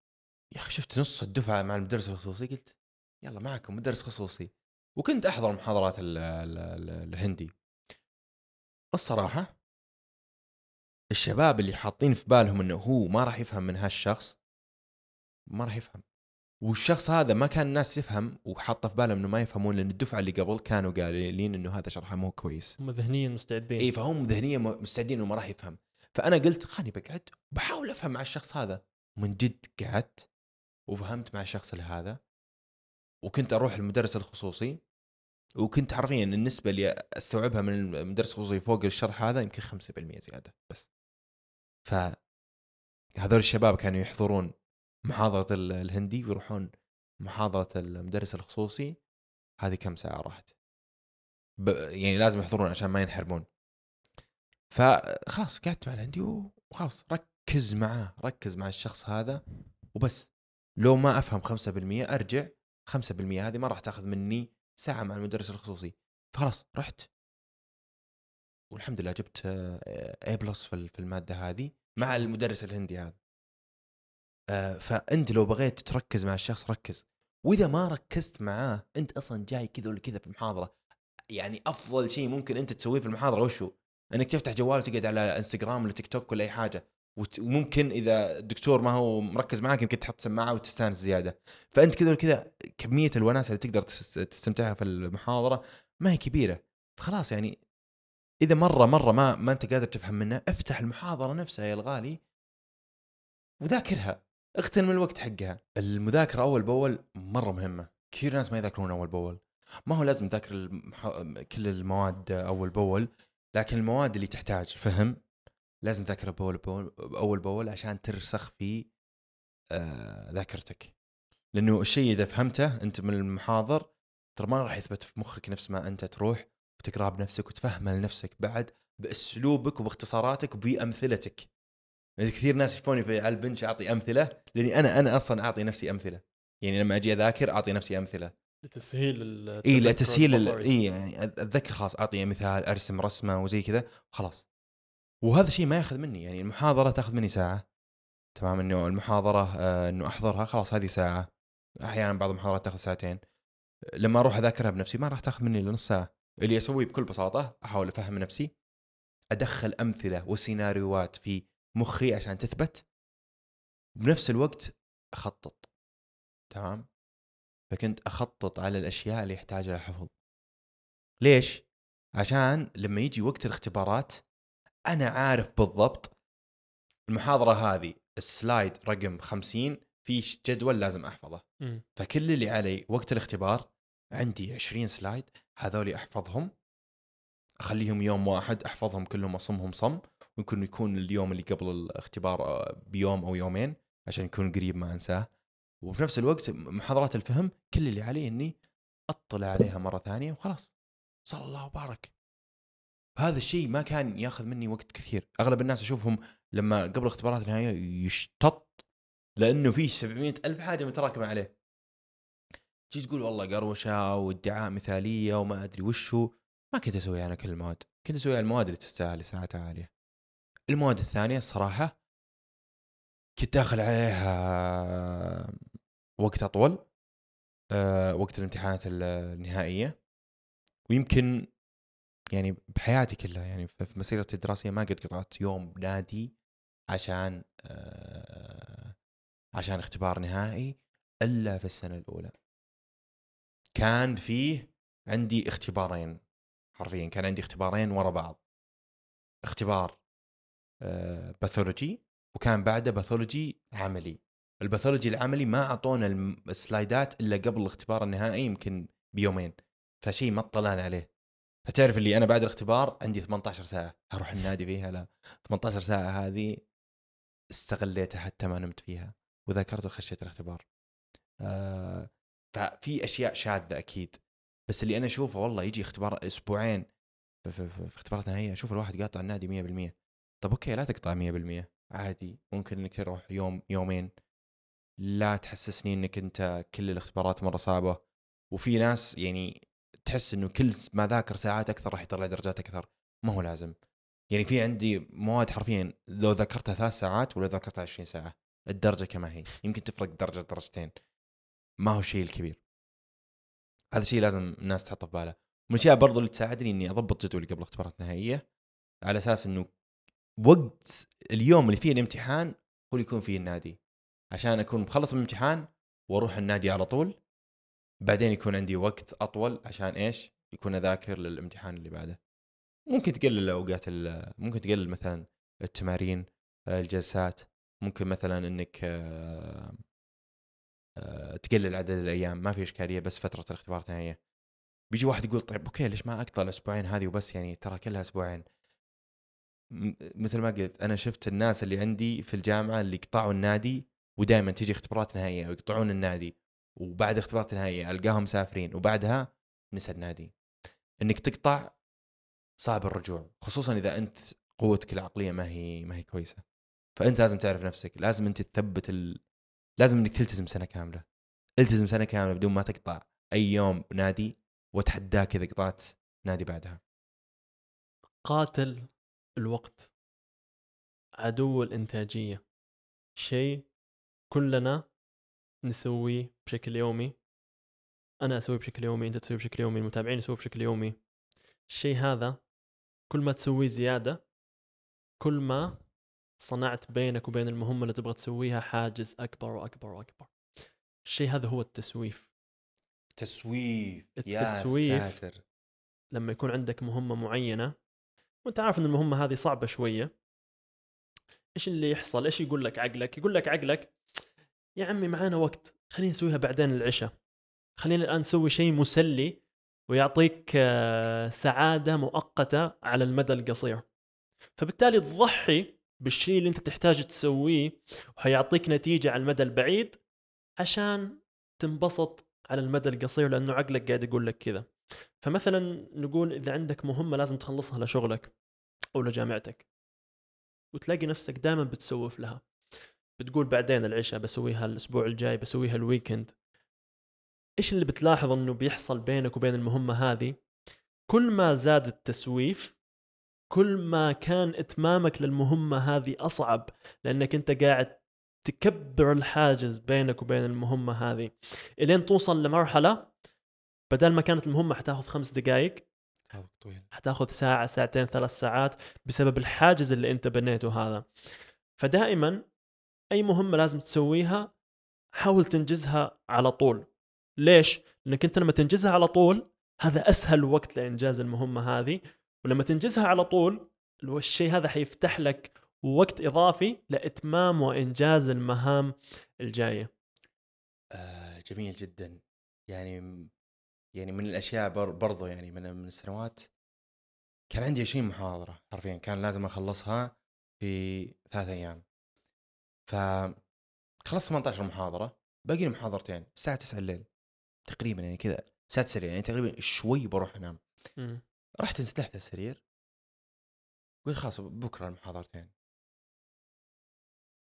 يا أخي شفت نص الدفعة مع المدرس الخصوصي؟ قلت يلا معكم مدرس خصوصي. وكنت أحضر محاضرات ال ال ال الهندي. الصراحة الشباب اللي حاطين في بالهم إنه هو ما راح يفهم من هالشخص ما راح يفهم. والشخص هذا ما كان الناس تفهم وحاطة في بالهم إنه ما يفهمون لأن الدفعة اللي قبل كانوا قايلين إنه هذا شرحه مو كويس. هم ذهنيا مستعدين. إي فهم ذهنيا مستعدين إنه ما راح يفهم. فأنا قلت خليني بقعد بحاول أفهم مع الشخص هذا. من جد قعدت وفهمت مع الشخص هذا وكنت أروح المدرس الخصوصي وكنت حرفيا النسبة اللي أستوعبها من المدرس الخصوصي فوق الشرح هذا يمكن 5% زيادة بس. ف هذول الشباب كانوا يحضرون محاضرة ال- الهندي ويروحون محاضرة المدرس الخصوصي. هذه كم ساعة راحت؟ ب... يعني لازم يحضرون عشان ما ينحرمون. فخلاص قعدت مع الهندي وخلاص ركز معاه ركز مع الشخص هذا وبس. لو ما أفهم 5% أرجع 5% هذه ما راح تأخذ مني ساعة مع المدرس الخصوصي. فخلاص رحت. والحمد لله جبت اي بلس في المادة هذه مع المدرس الهندي هذا. آه، فأنت لو بغيت تركز مع الشخص ركز. وإذا ما ركزت معاه أنت أصلا جاي كذا ولا كذا في المحاضره يعني أفضل شيء ممكن أنت تسويه في المحاضرة وش هو؟ إنك تفتح جوال وتقعد على انستغرام ولا تيك توك ولا أي حاجة. وممكن إذا الدكتور ما هو مركز معك يمكن تحط سماعة وتستأنس زيادة. فأنت كذا ولا كذا كمية الوناسة اللي تقدر تس- تستمتعها في المحاضرة ما هي كبيرة. فخلاص يعني إذا مرة مرة ما ما أنت قادر تفهم منها افتح المحاضرة نفسها يا الغالي وذاكرها. اغتنم الوقت حقها. المذاكرة أول بأول مرة مهمة. كثير ناس ما يذاكرون أول بأول. ما هو لازم تذاكر المح... كل المواد أول بأول لكن المواد اللي تحتاج فهم؟ لازم تذاكرها باول باول أول باول عشان ترسخ في آه ذاكرتك. لأنه الشيء إذا فهمته أنت من المحاضر ترى ما راح يثبت في مخك نفس ما أنت تروح وتقراه بنفسك وتفهمه لنفسك بعد بأسلوبك وباختصاراتك وبأمثلتك. يعني كثير ناس يشوفوني في على البنش أعطي أمثلة لأني أنا أنا أصلا أعطي نفسي أمثلة. يعني لما أجي أذاكر أعطي نفسي أمثلة. لتسهيل اي لتسهيل. اي يعني أتذكر خلاص أعطي مثال أرسم رسمة وزي كذا خلاص. وهذا شيء ما ياخذ مني يعني المحاضرة تاخذ مني ساعة. تمام إنه المحاضرة آه إنه أحضرها خلاص هذه ساعة. أحيانا بعض المحاضرات تاخذ ساعتين. لما أروح أذاكرها بنفسي ما راح تاخذ مني إلا نص ساعة. اللي أسويه بكل بساطة أحاول أفهم نفسي أدخل أمثلة وسيناريوهات في مخي عشان تثبت. بنفس الوقت أخطط. تمام؟ فكنت أخطط على الأشياء اللي يحتاج لها حفظ ليش؟ عشان لما يجي وقت الاختبارات أنا عارف بالضبط المحاضرة هذه السلايد رقم 50 في جدول لازم أحفظه. مم. فكل اللي علي وقت الاختبار عندي 20 سلايد هذول أحفظهم. أخليهم يوم واحد أحفظهم كلهم أصمهم صم ممكن يكون اليوم اللي قبل الاختبار آه، بيوم أو يومين عشان يكون قريب ما أنساه. وفي نفس الوقت محاضرات الفهم كل اللي علي إني أطلع عليها مرة ثانية وخلاص. صلى الله وبارك. هذا الشيء ما كان ياخذ مني وقت كثير. أغلب الناس أشوفهم لما قبل اختبارات النهائية يشتط لأنه في 700 ألف حاجة متراكمة عليه. تجي تقول والله قروشة وادعاء مثالية وما أدري وشو. ما كنت أسوي أنا كل المواد. كنت أسوي المواد اللي تستاهل ساعتها عاليه المواد الثانية الصراحة كنت داخل عليها وقت أطول أه وقت الامتحانات النهائية. ويمكن يعني بحياتي كلها يعني في مسيرتي الدراسية ما قد قطعت يوم نادي عشان أه عشان اختبار نهائي إلا في السنة الأولى. كان فيه عندي اختبارين حرفيا كان عندي اختبارين ورا بعض. اختبار آه، pathology وكان بعده pathology عملي. ال pathology العملي ما أعطونا السلايدات إلا قبل الاختبار النهائي يمكن بيومين فشيء ما اطلعنا عليه. فتعرف اللي أنا بعد الاختبار عندي 18 ساعة أروح النادي فيها؟ لا. 18 ساعة هذه استغليتها حتى ما نمت فيها وذاكرت وخشيت الاختبار. آه ففي أشياء شاذة أكيد. بس اللي أنا أشوفه والله يجي اختبار أسبوعين في, في, في, اختبارات النهائيه أشوف الواحد قاطع النادي 100% طب أوكي لا تقطع 100% عادي. ممكن إنك تروح يوم يومين. لا تحسسني إنك أنت كل الاختبارات مرة صعبة. وفي ناس يعني تحس إنه كل ما ذاكر ساعات أكثر راح يطلع درجات أكثر. ما هو لازم. يعني في عندي مواد حرفيا لو ذاكرتها ثلاث ساعات ولا ذاكرتها 20 ساعة الدرجة كما هي. يمكن تفرق درجة درجتين. ما هو الشيء الكبير. هذا الشيء لازم الناس تحطه في بالها من الأشياء برضو اللي تساعدني إني أضبط جدولي قبل الاختبارات النهائية على أساس إنه وقت اليوم اللي فيه الامتحان هو اللي يكون فيه النادي. عشان أكون مخلص من الامتحان وأروح النادي على طول بعدين يكون عندي وقت أطول عشان إيش؟ يكون أذاكر للامتحان اللي بعده. ممكن تقلل أوقات ممكن تقلل مثلا التمارين الجلسات ممكن مثلا إنك آه، تقلل عدد الأيام ما في إشكالية بس فترة الاختبارات النهائيه. بيجي واحد يقول طيب أوكي ليش ما اقطع الأسبوعين هذه وبس يعني ترى كلها أسبوعين. مثل ما قلت أنا شفت الناس اللي عندي في الجامعة اللي قطعوا النادي ودائما تيجي اختبارات نهائية ويقطعون النادي وبعد اختبارات النهائية ألقاهم مسافرين وبعدها نسى النادي. إنك تقطع صعب الرجوع خصوصا إذا أنت قوتك العقلية ما هي ما هي كويسة. فأنت لازم تعرف نفسك لازم أنت تثبت ال... لازم إنك تلتزم سنة كاملة. التزم سنة كاملة بدون ما تقطع أي يوم بنادي واتحداك إذا قطعت نادي بعدها. قاتل الوقت. عدو الإنتاجية. شيء كلنا نسويه بشكل يومي. أنا أسويه بشكل يومي أنت تسويه بشكل يومي المتابعين يسويه بشكل يومي. الشيء هذا كل ما تسويه زيادة كل ما صنعت بينك وبين المهمة اللي تبغى تسويها حاجز أكبر وأكبر وأكبر. الشيء هذا هو التسويف. تسويف التسويف. يا ساتر. لما يكون عندك مهمة معينة وأنت عارف إن المهمة هذه صعبة شوية إيش اللي يحصل؟ إيش يقول لك عقلك؟ يقول لك عقلك يا عمي معانا وقت خلينا نسويها بعدين العشاء. خلينا الآن نسوي شيء مسلي ويعطيك آه، سعادة مؤقتة على المدى القصير. فبالتالي تضحي بالشيء اللي انت تحتاج تسويه وحيعطيك نتيجة على المدى البعيد عشان تنبسط على المدى القصير لأنه عقلك قاعد يقول لك كذا. فمثلا نقول إذا عندك مهمة لازم تخلصها لشغلك أو لجامعتك وتلاقي نفسك دائما بتسوف لها. بتقول بعدين العشاء بسويها الأسبوع الجاي بسويها الويكند إيش اللي بتلاحظ إنه بيحصل بينك وبين المهمة هذه؟ كل ما زاد التسويف كل ما كان إتمامك للمهمة هذه أصعب لأنك أنت قاعد تكبر الحاجز بينك وبين المهمة هذه. إلين توصل لمرحلة بدل ما كانت المهمة حتاخذ خمس دقائق طويل. حتاخذ ساعة ساعتين ثلاث ساعات بسبب الحاجز اللي أنت بنيته هذا. فدائما أي مهمة لازم تسويها حاول تنجزها على طول. ليش؟ لأنك أنت لما تنجزها على طول هذا أسهل وقت لإنجاز المهمة هذه. ولما تنجزها على طول الشيء هذا حيفتح لك وقت إضافي لإتمام وإنجاز المهام الجاية. آه جميل جدا. يعني يعني من الأشياء بر برضو يعني من من السنوات كان عندي 20 محاضرة حرفيا كان لازم أخلصها في ثلاث أيام. ف خلصت 18 محاضرة باقي لي محاضرتين الساعة 9 الليل تقريبا يعني كذا الساعة 9 يعني تقريبا شوي بروح أنام. مم. رحت انسدحت على السرير قلت خلاص بكرة المحاضرتين.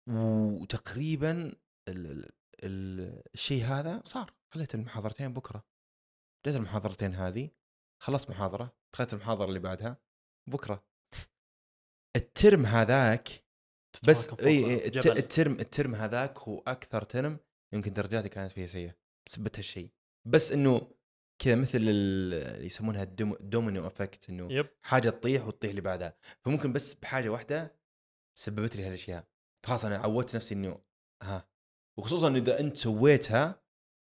وتقريبا ال ال ال الشيء هذا صار خليت المحاضرتين بكرة. بديت المحاضرتين هذه خلصت محاضرة دخلت المحاضرة اللي بعدها بكرة. الترم هذاك بس إي. الترم الترم هذاك هو أكثر ترم يمكن درجاتي كانت فيه سيئة بسبب هالشيء. بس إنه كذا مثل ال- اللي يسمونها ال dom- ال domino effect إنه yep. حاجة تطيح وتطيح اللي بعدها. فممكن بس بحاجة واحدة سببت لي هالأشياء. فخلاص أنا عودت نفسي إنه ها وخصوصا إذا أنت سويتها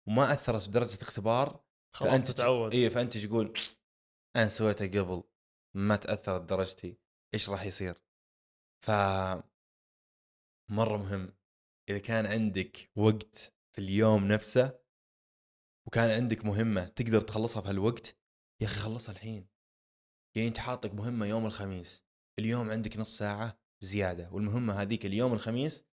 وما أثرت بدرجه اختبار خلاص فأنت تتعود. إي فأنت تقول أنا سويتها قبل ما تأثرت درجتي إيش راح يصير؟ ف مرة مهم. إذا كان عندك وقت في اليوم نفسه وكان عندك مهمة تقدر تخلصها في هالوقت يا أخي خلصها الحين. يعني أنت حاطك مهمة يوم الخميس. اليوم عندك نص ساعة زيادة والمهمة هذيك اليوم الخميس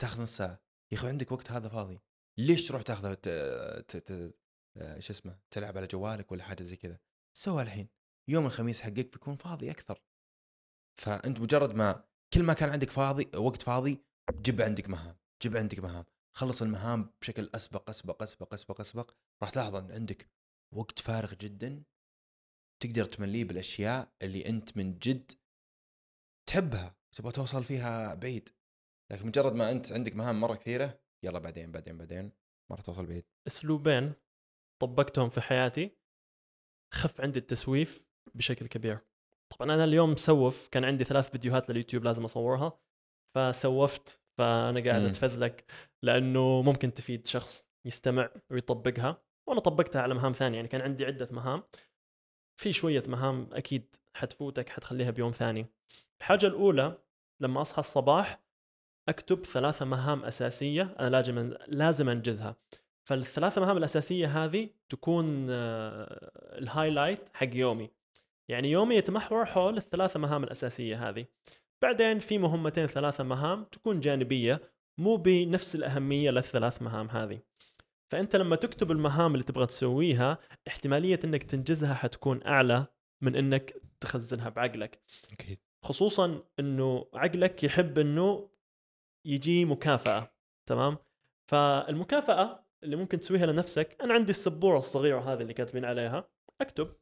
تاخذ نص ساعة. يا أخي عندك وقت هذا فاضي. ليش تروح تاخذه ت... ت... ت... آه، شو اسمه تلعب على جوالك ولا حاجة زي كذا؟ سوى الحين. يوم الخميس حقك بيكون فاضي أكثر. فأنت مجرد ما كل ما كان عندك فاضي وقت فاضي جيب عندك مهام جيب عندك مهام. خلص المهام بشكل أسبق أسبق أسبق أسبق أسبق. راح تلاحظ إن عندك وقت فارغ جدا. تقدر تمليه بالأشياء اللي أنت من جد تحبها تبغى توصل فيها بعيد. لكن مجرد ما أنت عندك مهام مرة كثيرة يلا بعدين بعدين بعدين ما راح توصل بعيد. أسلوبين طبقتهم في حياتي. خف عندي التسويف بشكل كبير. طبعا أنا اليوم مسوف كان عندي ثلاث فيديوهات لليوتيوب لازم أصورها فسوفت فأنا قاعد. أتفزلك لأنه ممكن تفيد شخص يستمع ويطبقها وأنا طبقتها على مهام ثانية يعني كان عندي عدة مهام. في شوية مهام أكيد حتفوتك حتخليها بيوم ثاني. الحاجة الأولى لما أصحى الصباح أكتب ثلاثة مهام أساسية أنا لازم لازم أنجزها. فالثلاثة مهام الأساسية هذه تكون آه، الهايلايت حق يومي. يعني يومي يتمحور حول الثلاثة مهام الأساسية هذه. بعدين في مهمتين ثلاثة مهام تكون جانبية مو بنفس الأهمية للثلاث مهام هذه. فأنت لما تكتب المهام اللي تبغى تسويها احتمالية إنك تنجزها حتكون أعلى من إنك تخزنها بعقلك. أكيد. خصوصا إنه عقلك يحب إنه يجي مكافأة تمام؟ فالمكافأة اللي ممكن تسويها لنفسك أنا عندي السبورة الصغيرة هذه اللي كاتبين عليها أكتب.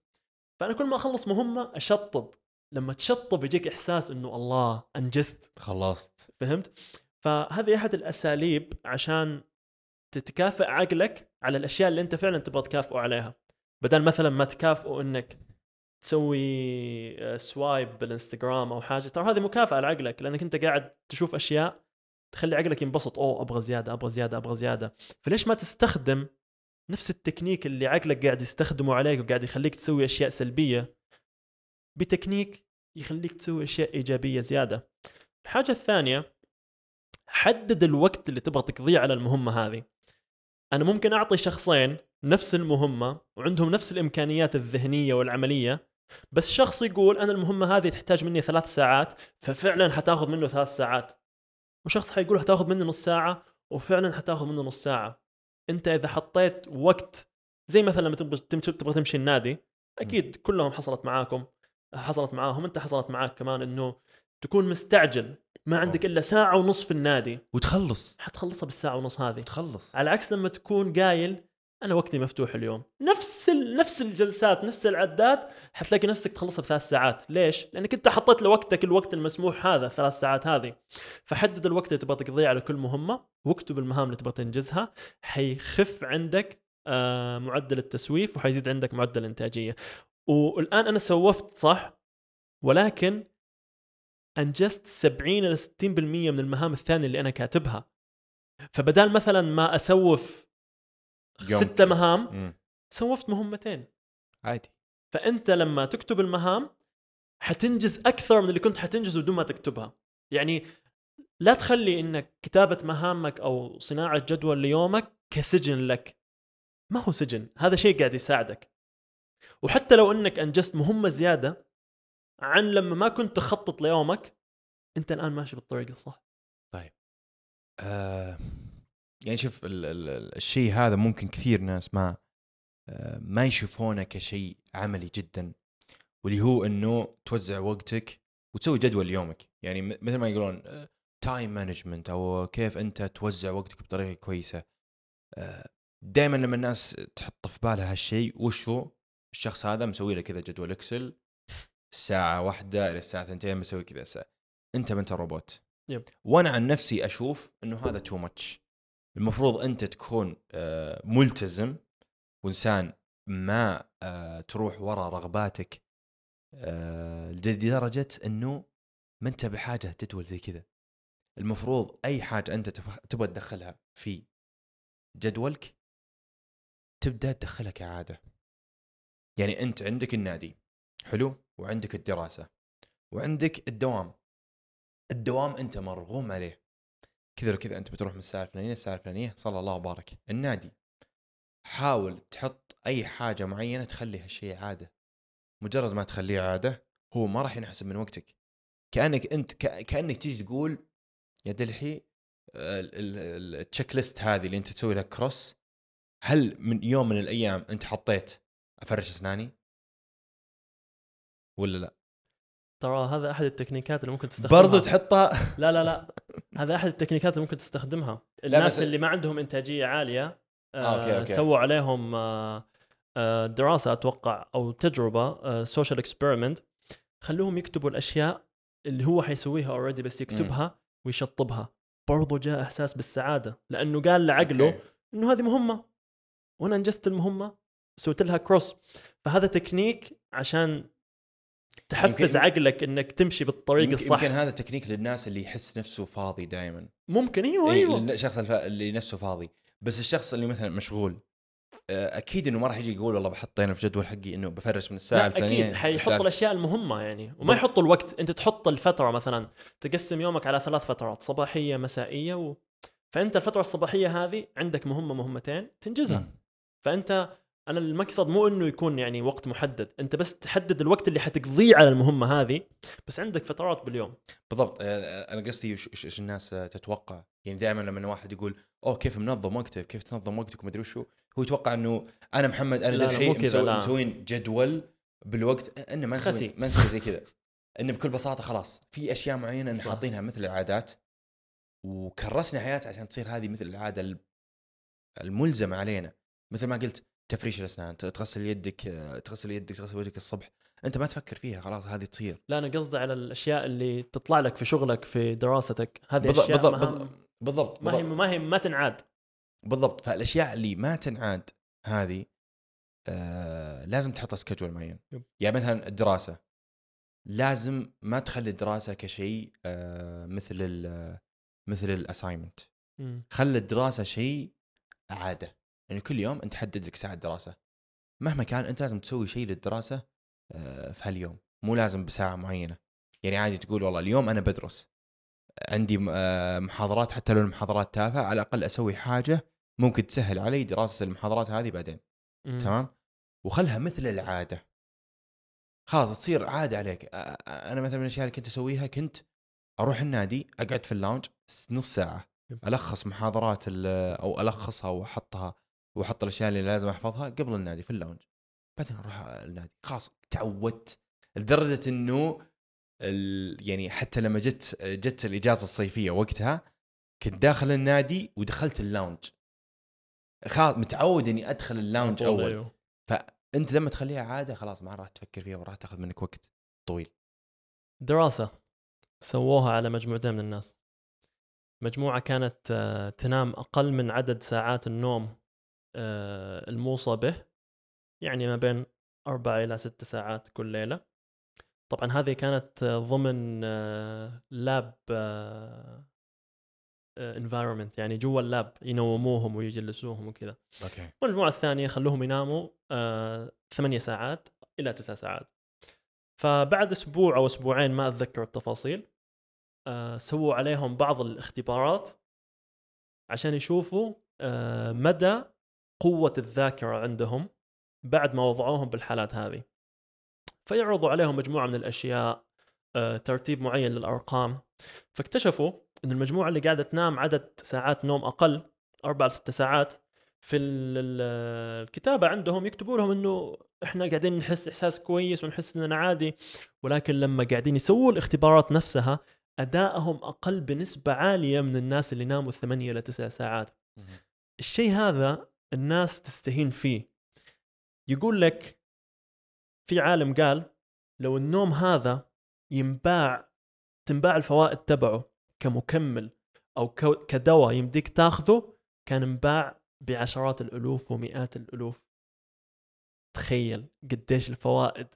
فأنا كل ما أخلص مهمة أشطب. لما تشطب يجيك إحساس إنه الله أنجزت. خلصت. فهمت؟ فهذه أحد الأساليب عشان تتكافئ عقلك على الأشياء اللي أنت فعلا تبغى تكافئه عليها. بدل مثلا ما تكافئه إنك تسوي آه، سوايب بالإنستغرام أو حاجة ترى هذه مكافأة لعقلك لأنك أنت قاعد تشوف أشياء تخلي عقلك ينبسط. أوه أبغى زيادة أبغى زيادة أبغى زيادة. فليش ما تستخدم نفس التكنيك اللي عقلك قاعد يستخدمه عليك وقاعد يخليك تسوي أشياء سلبية بتكنيك يخليك تسوي أشياء إيجابية زيادة. الحاجة الثانية حدد الوقت اللي تبغى تقضيه على المهمة هذه. أنا ممكن أعطي شخصين نفس المهمة وعندهم نفس الإمكانيات الذهنية والعملية بس شخص يقول أنا المهمة هذه تحتاج مني ثلاث ساعات ففعلا حتاخذ منه ثلاث ساعات. وشخص حيقول حتاخذ مني نص ساعة وفعلا حتاخذ منه نص ساعة. انت اذا حطيت وقت زي مثلا لما تبغى تمشي تبغى تمشي النادي أكيد كلهم حصلت معاكم حصلت معاهم أنت حصلت معاك كمان إنه تكون مستعجل ما عندك إلا ساعة ونص في النادي. وتخلص. حتخلصها بالساعة ونص هذه. تخلص على عكس لما تكون قايل أنا وقتي مفتوح اليوم. نفس ال... نفس الجلسات نفس العدات حتلاقي نفسك تخلصها بثلاث ساعات. ليش؟ لأنك أنت حطيت لوقتك الوقت المسموح هذا ثلاث ساعات هذه. فحدد الوقت اللي تبغى تقضيه على كل مهمة واكتب المهام اللي تبغى تنجزها. حيخف عندك آه، معدل التسويف وحيزيد عندك معدل الانتاجيه والآن أنا سوفت صح ولكن أنجزت 70 إلى 60% من المهام الثانية اللي أنا كاتبها. فبدال مثلا ما أسوف يوم. ستة مهام مم. سوفت مهمتين. عادي. فأنت لما تكتب المهام حتنجز أكثر من اللي كنت حتنجزه بدون ما تكتبها. يعني لا تخلي إنك كتابة مهامك أو صناعة جدول ليومك كسجن لك. ما هو سجن هذا شيء قاعد يساعدك. وحتى لو إنك أنجزت مهمة زيادة عن لما ما كنت تخطط ليومك أنت الآن ماشي بالطريق الصح. آه. يعني شوف ال ال ال- الشيء هذا ممكن كثير ناس ما آه ما يشوفونه كشيء عملي جدا واللي هو إنه توزع وقتك وتسوي جدول ليومك يعني مثل ما يقولون time management أو كيف أنت توزع وقتك بطريقة كويسة دائما لما الناس تحط في بالها هالشيء وش هو الشخص هذا مسوي له كذا جدول Excel ساعة واحدة إلى الساعة ثنتين مسوي كذا ساعة. أنت ما أنت روبوت yep. وأنا عن نفسي أشوف أنه هذا too much المفروض أنت تكون آه، ملتزم وإنسان ما آه، تروح ورا رغباتك آه، لدرجة أنه ما أنت بحاجة جدول زي كذا. المفروض أي حاجة أنت تبغى- تدخلها في جدولك تبدأ تدخلها كعادة. يعني أنت عندك النادي حلو وعندك الدراسة وعندك الدوام. الدوام أنت مرغوم عليه. كذا كذا أنت بتروح من الساعة الفلانية الساعة الفلانية صلى الله وبارك. النادي حاول تحط أي حاجة معينة تخلي هالشيء عادة. مجرد ما تخليه عادة هو ما راح ينحسب من وقتك. كأنك أنت ك- كأنك تيجي تقول يا دلحي التشيك ليست هذه اللي أنت تسوي لها كروس هل من يوم من الأيام أنت حطيت أفرش أسناني؟ ولا لا؟ ترى هذا أحد التكنيكات اللي ممكن تستخدمها. برضو تحطها؟ لا لا لا. هذا أحد التكنيكات اللي ممكن تستخدمها. الناس بس- اللي ما عندهم إنتاجية عالية آه، okay، okay. سووا عليهم آه، آه، دراسة أتوقع أو تجربة social experiment خلوهم يكتبوا الأشياء اللي هو حيسويها already بس يكتبها ويشطبها. برضو جاء إحساس بالسعادة لأنه قال لعقله okay. إنه هذه مهمة وأنا أنجزت المهمة سويت لها cross فهذا تكنيك عشان تحفز يمكن- عقلك إنك تمشي بالطريق يمكن, الصح. يمكن هذا تكنيك للناس اللي يحس نفسه فاضي دائما ممكن أيوه إيه أيوه. الشخص. اللي نفسه فاضي. بس الشخص اللي مثلا مشغول آه، أكيد إنه ما راح يجي يقول والله بحط هنا في جدول حقي إنه بفرش من الساعة لا الفلانية أكيد حيحط الأشياء المهمة يعني. وما يحط الوقت. أنت تحط الفترة مثلا تقسم يومك على ثلاث فترات صباحية مسائية و... فأنت الفترة الصباحية هذه عندك مهمة مهمتين تنجزها. مم. فأنت أنا المقصد مو إنه يكون يعني وقت محدد أنت بس تحدد الوقت اللي حتقضيه على المهمة هذه بس عندك فترات باليوم. بالضبط أنا قصدي إيش الناس تتوقع؟ يعني دائما لما واحد يقول أوه كيف منظم وقتك؟ كيف تنظم وقتك؟ ومدري وشو. هو يتوقع إنه أنا محمد أنا دحين مسوي. مسوين جدول بالوقت إنه ما نسوي. ما نسوي زي كذا. إنه بكل بساطة خلاص في أشياء معينة إن. حاطينها مثل العادات وكرسنا حياتنا عشان تصير هذه مثل العادة ال- الملزمة علينا. مثل ما قلت تفريش الأسنان تغسل يدك تغسل يدك تغسل وجهك الصبح. أنت ما تفكر فيها خلاص هذه تصير. لا أنا قصدي على الأشياء اللي تطلع لك في شغلك في دراستك. هذه بالضبط أشياء بالضبط بالضبط بالضبط, ما هي. ما هي ما تنعاد. بالضبط. فالأشياء اللي ما تنعاد هذه آه لازم تحط سكجول معين. يعني مثلا الدراسة. لازم ما تخلي الدراسة كشيء آه مثل ال مثل الاساينمنت. خلي الدراسة شيء عادة. يعني كل يوم أنت حدد لك ساعة دراسة. مهما كان أنت لازم تسوي شيء للدراسة آه في هاليوم. مو لازم بساعة معينة. يعني عادي تقول والله اليوم أنا بدرس. عندي م- آه، محاضرات حتى لو المحاضرات تافهة على الأقل أسوي حاجة ممكن تسهل علي دراسة المحاضرات هذه بعدين. مم. تمام؟ وخلها مثل العادة. خلاص تصير عادة عليك. أنا مثلا من الأشياء اللي كنت أسويها كنت أروح النادي أقعد في ال lounge نص ساعة. ألخص محاضرات أو ألخصها وأحطها وأحط الأشياء اللي لازم أحفظها قبل النادي في ال lounge. بعدين أروح النادي. خلاص تعودت لدرجة إنه ال- يعني حتى لما جت جت الإجازة الصيفية وقتها كنت داخل النادي ودخلت ال lounge. خلاص متعود إني أدخل اللاونج أول. أيوه. انت لما تخليها عادة خلاص ما راح تفكر فيها وراح تاخذ منك وقت طويل. دراسة سووها على مجموعتين من الناس. مجموعة كانت آه، تنام أقل من عدد ساعات النوم الموصى به يعني ما بين أربع إلى ست ساعات كل ليلة. طبعا هذه كانت آه، ضمن لاب environment يعني جوا ال lab ينوموهم ويجلسوهم وكذا. okay. والمجموعة الثانية خلوهم يناموا آه، ثمانية ساعات إلى تسع ساعات. فبعد أسبوع أو أسبوعين ما أتذكر التفاصيل آه، سووا عليهم بعض الاختبارات عشان يشوفوا آه، مدى قوة الذاكرة عندهم بعد ما وضعوهم بالحالات هذه. فيعرضوا عليهم مجموعة من الأشياء آه، ترتيب معين للأرقام. فاكتشفوا أن المجموعة اللي قاعدة تنام عدد ساعات نوم أقل أربع لست ساعات. في ال- ال- الكتابة عندهم يكتبوا لهم أنه إحنا قاعدين نحس إحساس كويس ونحس أننا عادي ولكن لما قاعدين يسووا الاختبارات نفسها أدائهم أقل بنسبة عالية من الناس اللي ناموا ثمانية إلى تسع ساعات. الشيء هذا الناس تستهين فيه. يقول لك في عالم قال لو النوم هذا ينباع تنباع الفوائد تبعه كمكمل أو كدواء يمديك تاخذه كان انباع بعشرات الألوف ومئات الألوف. تخيل قديش الفوائد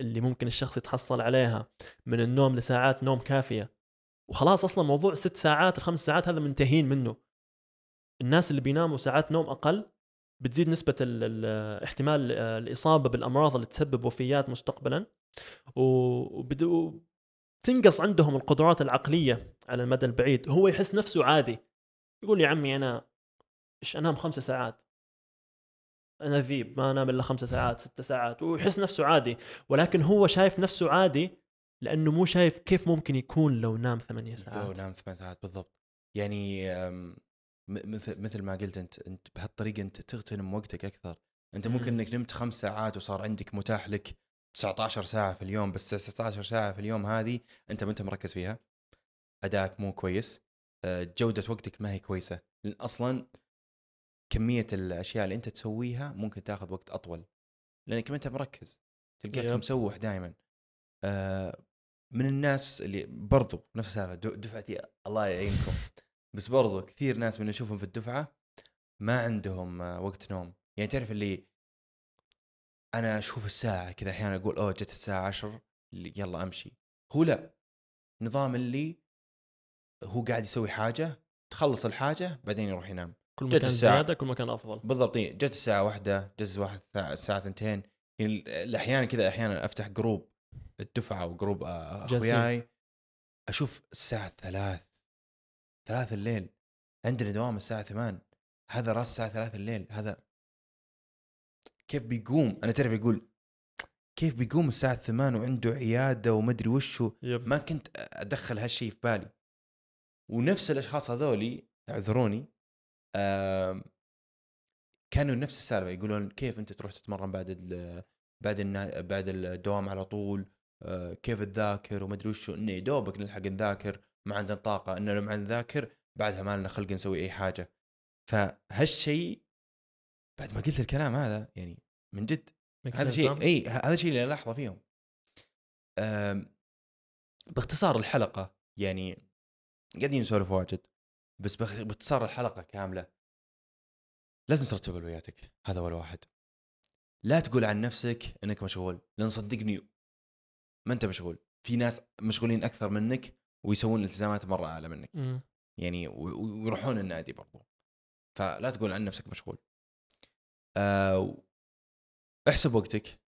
اللي ممكن الشخص يتحصل عليها من النوم لساعات نوم كافية. وخلاص أصلا موضوع ست ساعات الخمس ساعات هذا منتهين منه. الناس اللي بيناموا ساعات نوم أقل بتزيد ال- احتمال آه، الإصابة بالأمراض اللي تسبب وفيات مستقبلا. و- وبدو تنقص عندهم القدرات العقلية على المدى البعيد. هو يحس نفسه عادي. يقول يا عمي أنا إيش أنام خمسة ساعات؟ أنا ذيب ما أنام إلا خمسة ساعات ستة ساعات. ويحس نفسه عادي. ولكن هو شايف نفسه عادي لأنه مو شايف كيف ممكن يكون لو نام ثمانية لو ساعات. نام ثمان ساعات بالضبط. يعني مثل مثل ما قلت أنت أنت بهالطريقة أنت تغتنم وقتك أكثر. أنت ممكن مم. إنك نمت خمس ساعات وصار عندك متاح لك 19 ساعة في اليوم بس 19 ساعة في اليوم هذه أنت ما أنت مركز فيها. ادائك مو كويس. أه، جودة وقتك ما هي كويسة. لأن أصلا كمية الأشياء اللي أنت تسويها ممكن تاخذ وقت أطول. لأنك ما أنت مركز. تلقاك. مسوح دائما آه من الناس اللي برضو نفس السالفة دفعتي الله يعينكم. بس برضو كثير ناس من اشوفهم في الدفعة ما عندهم آه، وقت نوم. يعني تعرف اللي أنا أشوف الساعة كذا أحيانا أقول أوه جت الساعة 10 اللي يلا أمشي. هو لا. نظام اللي هو قاعد يسوي حاجة تخلص الحاجة بعدين يروح ينام. كل جت ما كان الساعة. زيادة كل ما كان أفضل. بالضبط إيه، جت الساعة واحدة جت واحد الساعة ثنتين يعني الأحيان كذا أحيانا أفتح group الدفعة و group آه، جالسين. أخوياي أشوف الساعة ثلاث ثلاث الليل. عندنا دوام الساعة ثمان هذا راس الساعة ثلاث الليل. هذا كيف بيقوم؟ أنا تعرف يقول كيف بيقوم الساعة ثمان وعنده عيادة ومدري وشو؟ yep. ما كنت أدخل هالشيء في بالي. ونفس الأشخاص هذولي اعذروني آم، كانوا نفس السالفة يقولون كيف أنت تروح تتمرن بعد ال بعد النا بعد الدوام على طول؟ آه، كيف تذاكر وما ادري وشو؟ إني دوبك نلحق نذاكر. ما عندنا طاقة إنه لما نذاكر بعدها ما لنا خلق نسوي أي حاجة. فهالشيء بعد ما قلت الكلام هذا يعني من جد Makes هذا شيء؟ إي هذا الشيء اللي الاحظه فيهم. باختصار الحلقة يعني قاعدين نسولف واجد بس باختصار الحلقة كاملة لازم ترتب اولوياتك هذا أول واحد. لا تقول عن نفسك إنك مشغول لأن صدقني ما أنت مشغول. في ناس مشغولين أكثر منك ويسوون التزامات مرة أعلى منك. مم. يعني ويروحون النادي برضو. فلا تقول عن نفسك مشغول. آه احسب وقتك.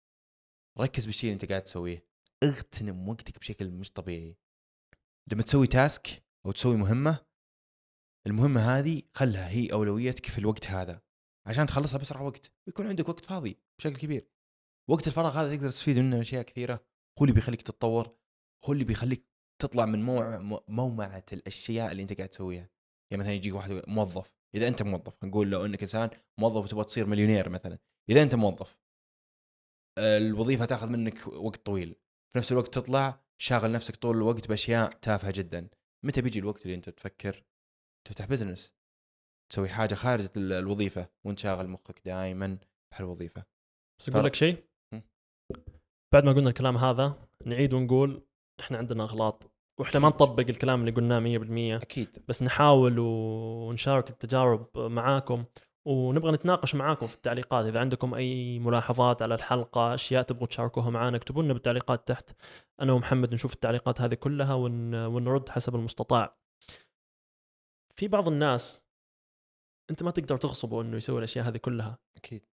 ركز بالشيء اللي انت قاعد تسويه. اغتنم وقتك بشكل مش طبيعي. لما تسوي تاسك أو تسوي مهمة المهمة هذه خلها هي أولويتك في الوقت هذا. عشان تخلصها بأسرع وقت. ويكون عندك وقت فاضي بشكل كبير. وقت الفراغ هذا تقدر تستفيد منه أشياء كثيرة. هو اللي بيخليك تتطور. هو اللي بيخليك تطلع من موع مو- مومعة الأشياء اللي أنت قاعد تسويها. يعني مثلا يجيك واحد موظف إذا أنت موظف نقول لو إنك إنسان موظف وتبغى تصير مليونير مثلا إذا أنت موظف الوظيفة تأخذ منك وقت طويل في نفس الوقت تطلع شاغل نفسك طول الوقت بأشياء تافهة جدا. متى بيجي الوقت اللي أنت تفكر تفتح بزنس تسوي حاجة خارج ال- الوظيفة وأنت شاغل مخك دائما بهالوظيفة. بس أقول لك شيء. بعد ما قلنا الكلام هذا نعيد ونقول إحنا عندنا أغلاط. وإحنا ما. نطبق الكلام اللي قلناه 100% أكيد. بس نحاول ونشارك التجارب معاكم ونبغى نتناقش معاكم في التعليقات. إذا عندكم أي ملاحظات على الحلقة أشياء تبغوا تشاركوها معنا اكتبوا لنا بالتعليقات تحت. أنا ومحمد نشوف التعليقات هذه كلها ون... ونرد حسب المستطاع. في بعض الناس أنت ما تقدر تغصبه إنه يسوي الأشياء هذه كلها. أكيد.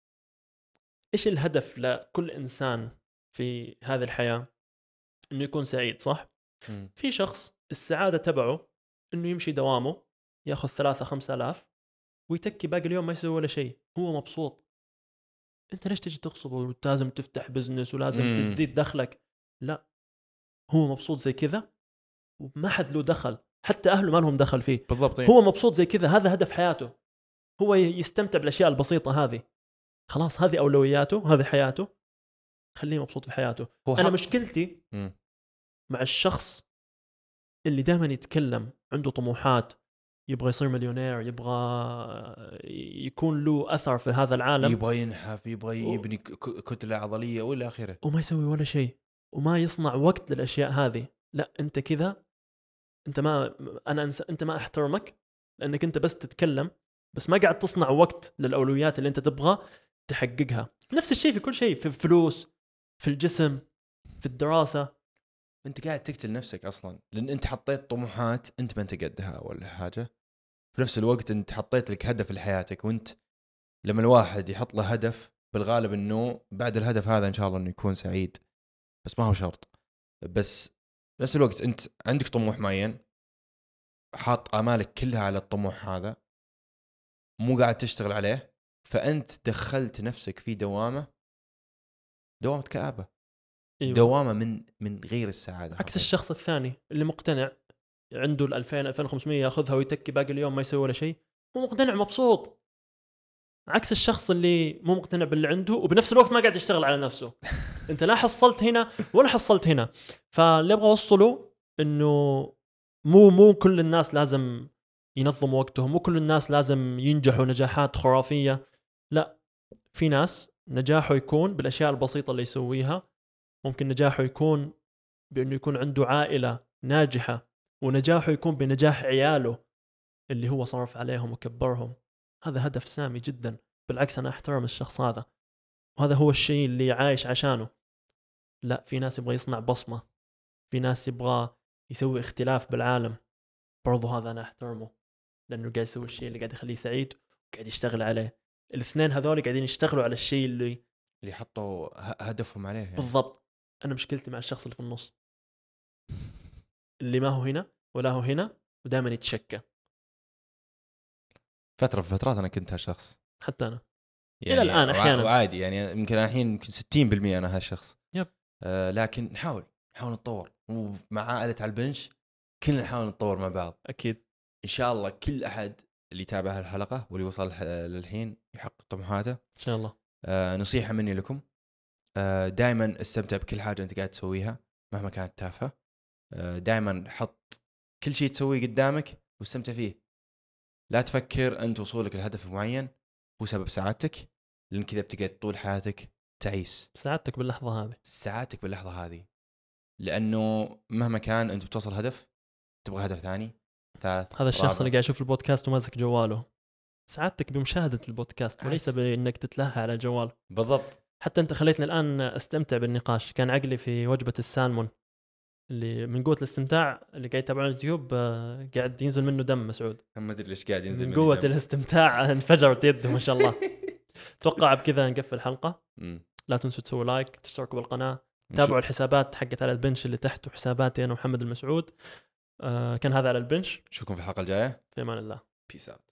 إيش الهدف لكل إنسان في هذه الحياة؟ إنه يكون سعيد صح؟ مم. في شخص السعادة تبعه إنه يمشي دوامه ياخذ ثلاثة خمسة آلاف ويتكي باقي اليوم ما يسوي ولا شيء هو مبسوط. أنت ليش تجي تغصبه ولازم تفتح بزنس ولازم مم. تزيد دخلك. لا. هو مبسوط زي كذا وما حد له دخل حتى أهله ما لهم دخل فيه. بالضبط إيه. هو مبسوط زي كذا هذا هدف حياته. هو يستمتع بالأشياء البسيطة هذه. خلاص هذه أولوياته هذه حياته. خليه مبسوط في حياته. هو أنا حق- مشكلتي مم. مع الشخص اللي دائما يتكلم عنده طموحات يبغى يصير مليونير يبغى يكون له أثر في هذا العالم. يبغى ينحف يبغى يبني كتلة عضلية وإلى آخره. وما يسوي ولا شيء وما يصنع وقت للأشياء هذه. لا أنت كذا أنت ما أنا أنس... أنت ما أحترمك لأنك أنت بس تتكلم بس ما قاعد تصنع وقت للأولويات اللي أنت تبغى تحققها. نفس الشيء في كل شيء في الفلوس في الجسم في الدراسة. انت قاعد تقتل نفسك أصلا لأن انت حطيت طموحات انت ما انت قدها اول حاجة. في نفس الوقت انت حطيت لك هدف لحياتك وانت لما الواحد يحط له هدف بالغالب انه بعد الهدف هذا إن شاء الله إنه يكون سعيد. بس ما هو شرط. بس نفس الوقت انت عندك طموح معين حاط آمالك كلها على الطموح هذا مو قاعد تشتغل عليه فأنت دخلت نفسك في دوامة دوامة كآبة. أيوة. دوامة من من غير السعادة عكس. الشخص الثاني اللي مقتنع عنده ال 2000 2500 ياخذها ويتكي باقي اليوم ما يسوي ولا شيء هو مقتنع مبسوط عكس الشخص اللي مو مقتنع باللي عنده وبنفس الوقت ما قاعد يشتغل على نفسه أنت لا حصلت هنا ولا حصلت هنا فاللي أبغى أوصله إنه مو مو كل الناس لازم ينظموا وقتهم مو كل الناس لازم ينجحوا نجاحات خرافية لا في ناس نجاحه يكون بالأشياء البسيطة اللي يسويها ممكن نجاحه يكون بأنه يكون عنده عائلة ناجحة ونجاحه يكون بنجاح عياله اللي هو صرف عليهم وكبرهم. هذا هدف سامي جدا. بالعكس أنا أحترم الشخص هذا. وهذا هو الشيء اللي عايش عشانه. لا في ناس يبغى يصنع بصمة. في ناس يبغى يسوي اختلاف بالعالم. برضو هذا أنا أحترمه. لأنه قاعد يسوي الشيء اللي قاعد يخليه سعيد وقاعد يشتغل عليه. الاثنين هذول قاعدين يشتغلوا على الشيء اللي اللي حطوا هدفهم عليه يعني. بالضبط. أنا مشكلتي مع الشخص اللي في النص. اللي ما هو هنا ولا هو هنا ودائما يتشكى. فترة في فترات أنا كنت هالشخص. حتى أنا. يعني الآن وع- أحياناً. وعادي يعني يمكن الحين يمكن 60% أنا هالشخص. يب. آه لكن نحاول نحاول نتطور. ومع عائلة على البنش كلنا نحاول نتطور مع بعض. أكيد. إن شاء الله كل أحد اللي يتابع هالحلقة واللي وصل للحين يحقق طموحاته. إن شاء الله. آه نصيحة مني لكم. دائما استمتع بكل حاجة أنت قاعد تسويها مهما كانت تافهة. آه دائما حط كل شيء تسويه قدامك واستمتع فيه. لا تفكر أنت وصولك لهدف معين هو سبب سعادتك لأن كذا بتقعد طول حياتك تعيس. سعادتك باللحظة هذه. سعادتك باللحظة هذه. لأنه مهما كان أنت بتوصل هدف تبغى هدف ثاني ثالث هذا الشخص رابع. اللي قاعد يشوف البودكاست وماسك جواله. سعادتك بمشاهدة البودكاست وليس. بإنك تتلهى على الجوال بالضبط. حتى أنت خليتني الآن أستمتع بالنقاش. كان عقلي في وجبة السالمون اللي من قوة الاستمتاع اللي قاعد يتابعون اليوتيوب آه، قاعد ينزل منه دم مسعود ما أدري ليش قاعد ينزل من قوة دم. الاستمتاع انفجرت يده ما شاء الله. أتوقع بكذا نقفل الحلقة. لا تنسوا تسووا like تشتركوا بالقناة تابعوا الحسابات حقت على البنش اللي تحت وحساباتي أنا ومحمد المسعود. آه كان هذا على البنش. نشوفكم في الحلقة الجاية. في أمان الله. peace out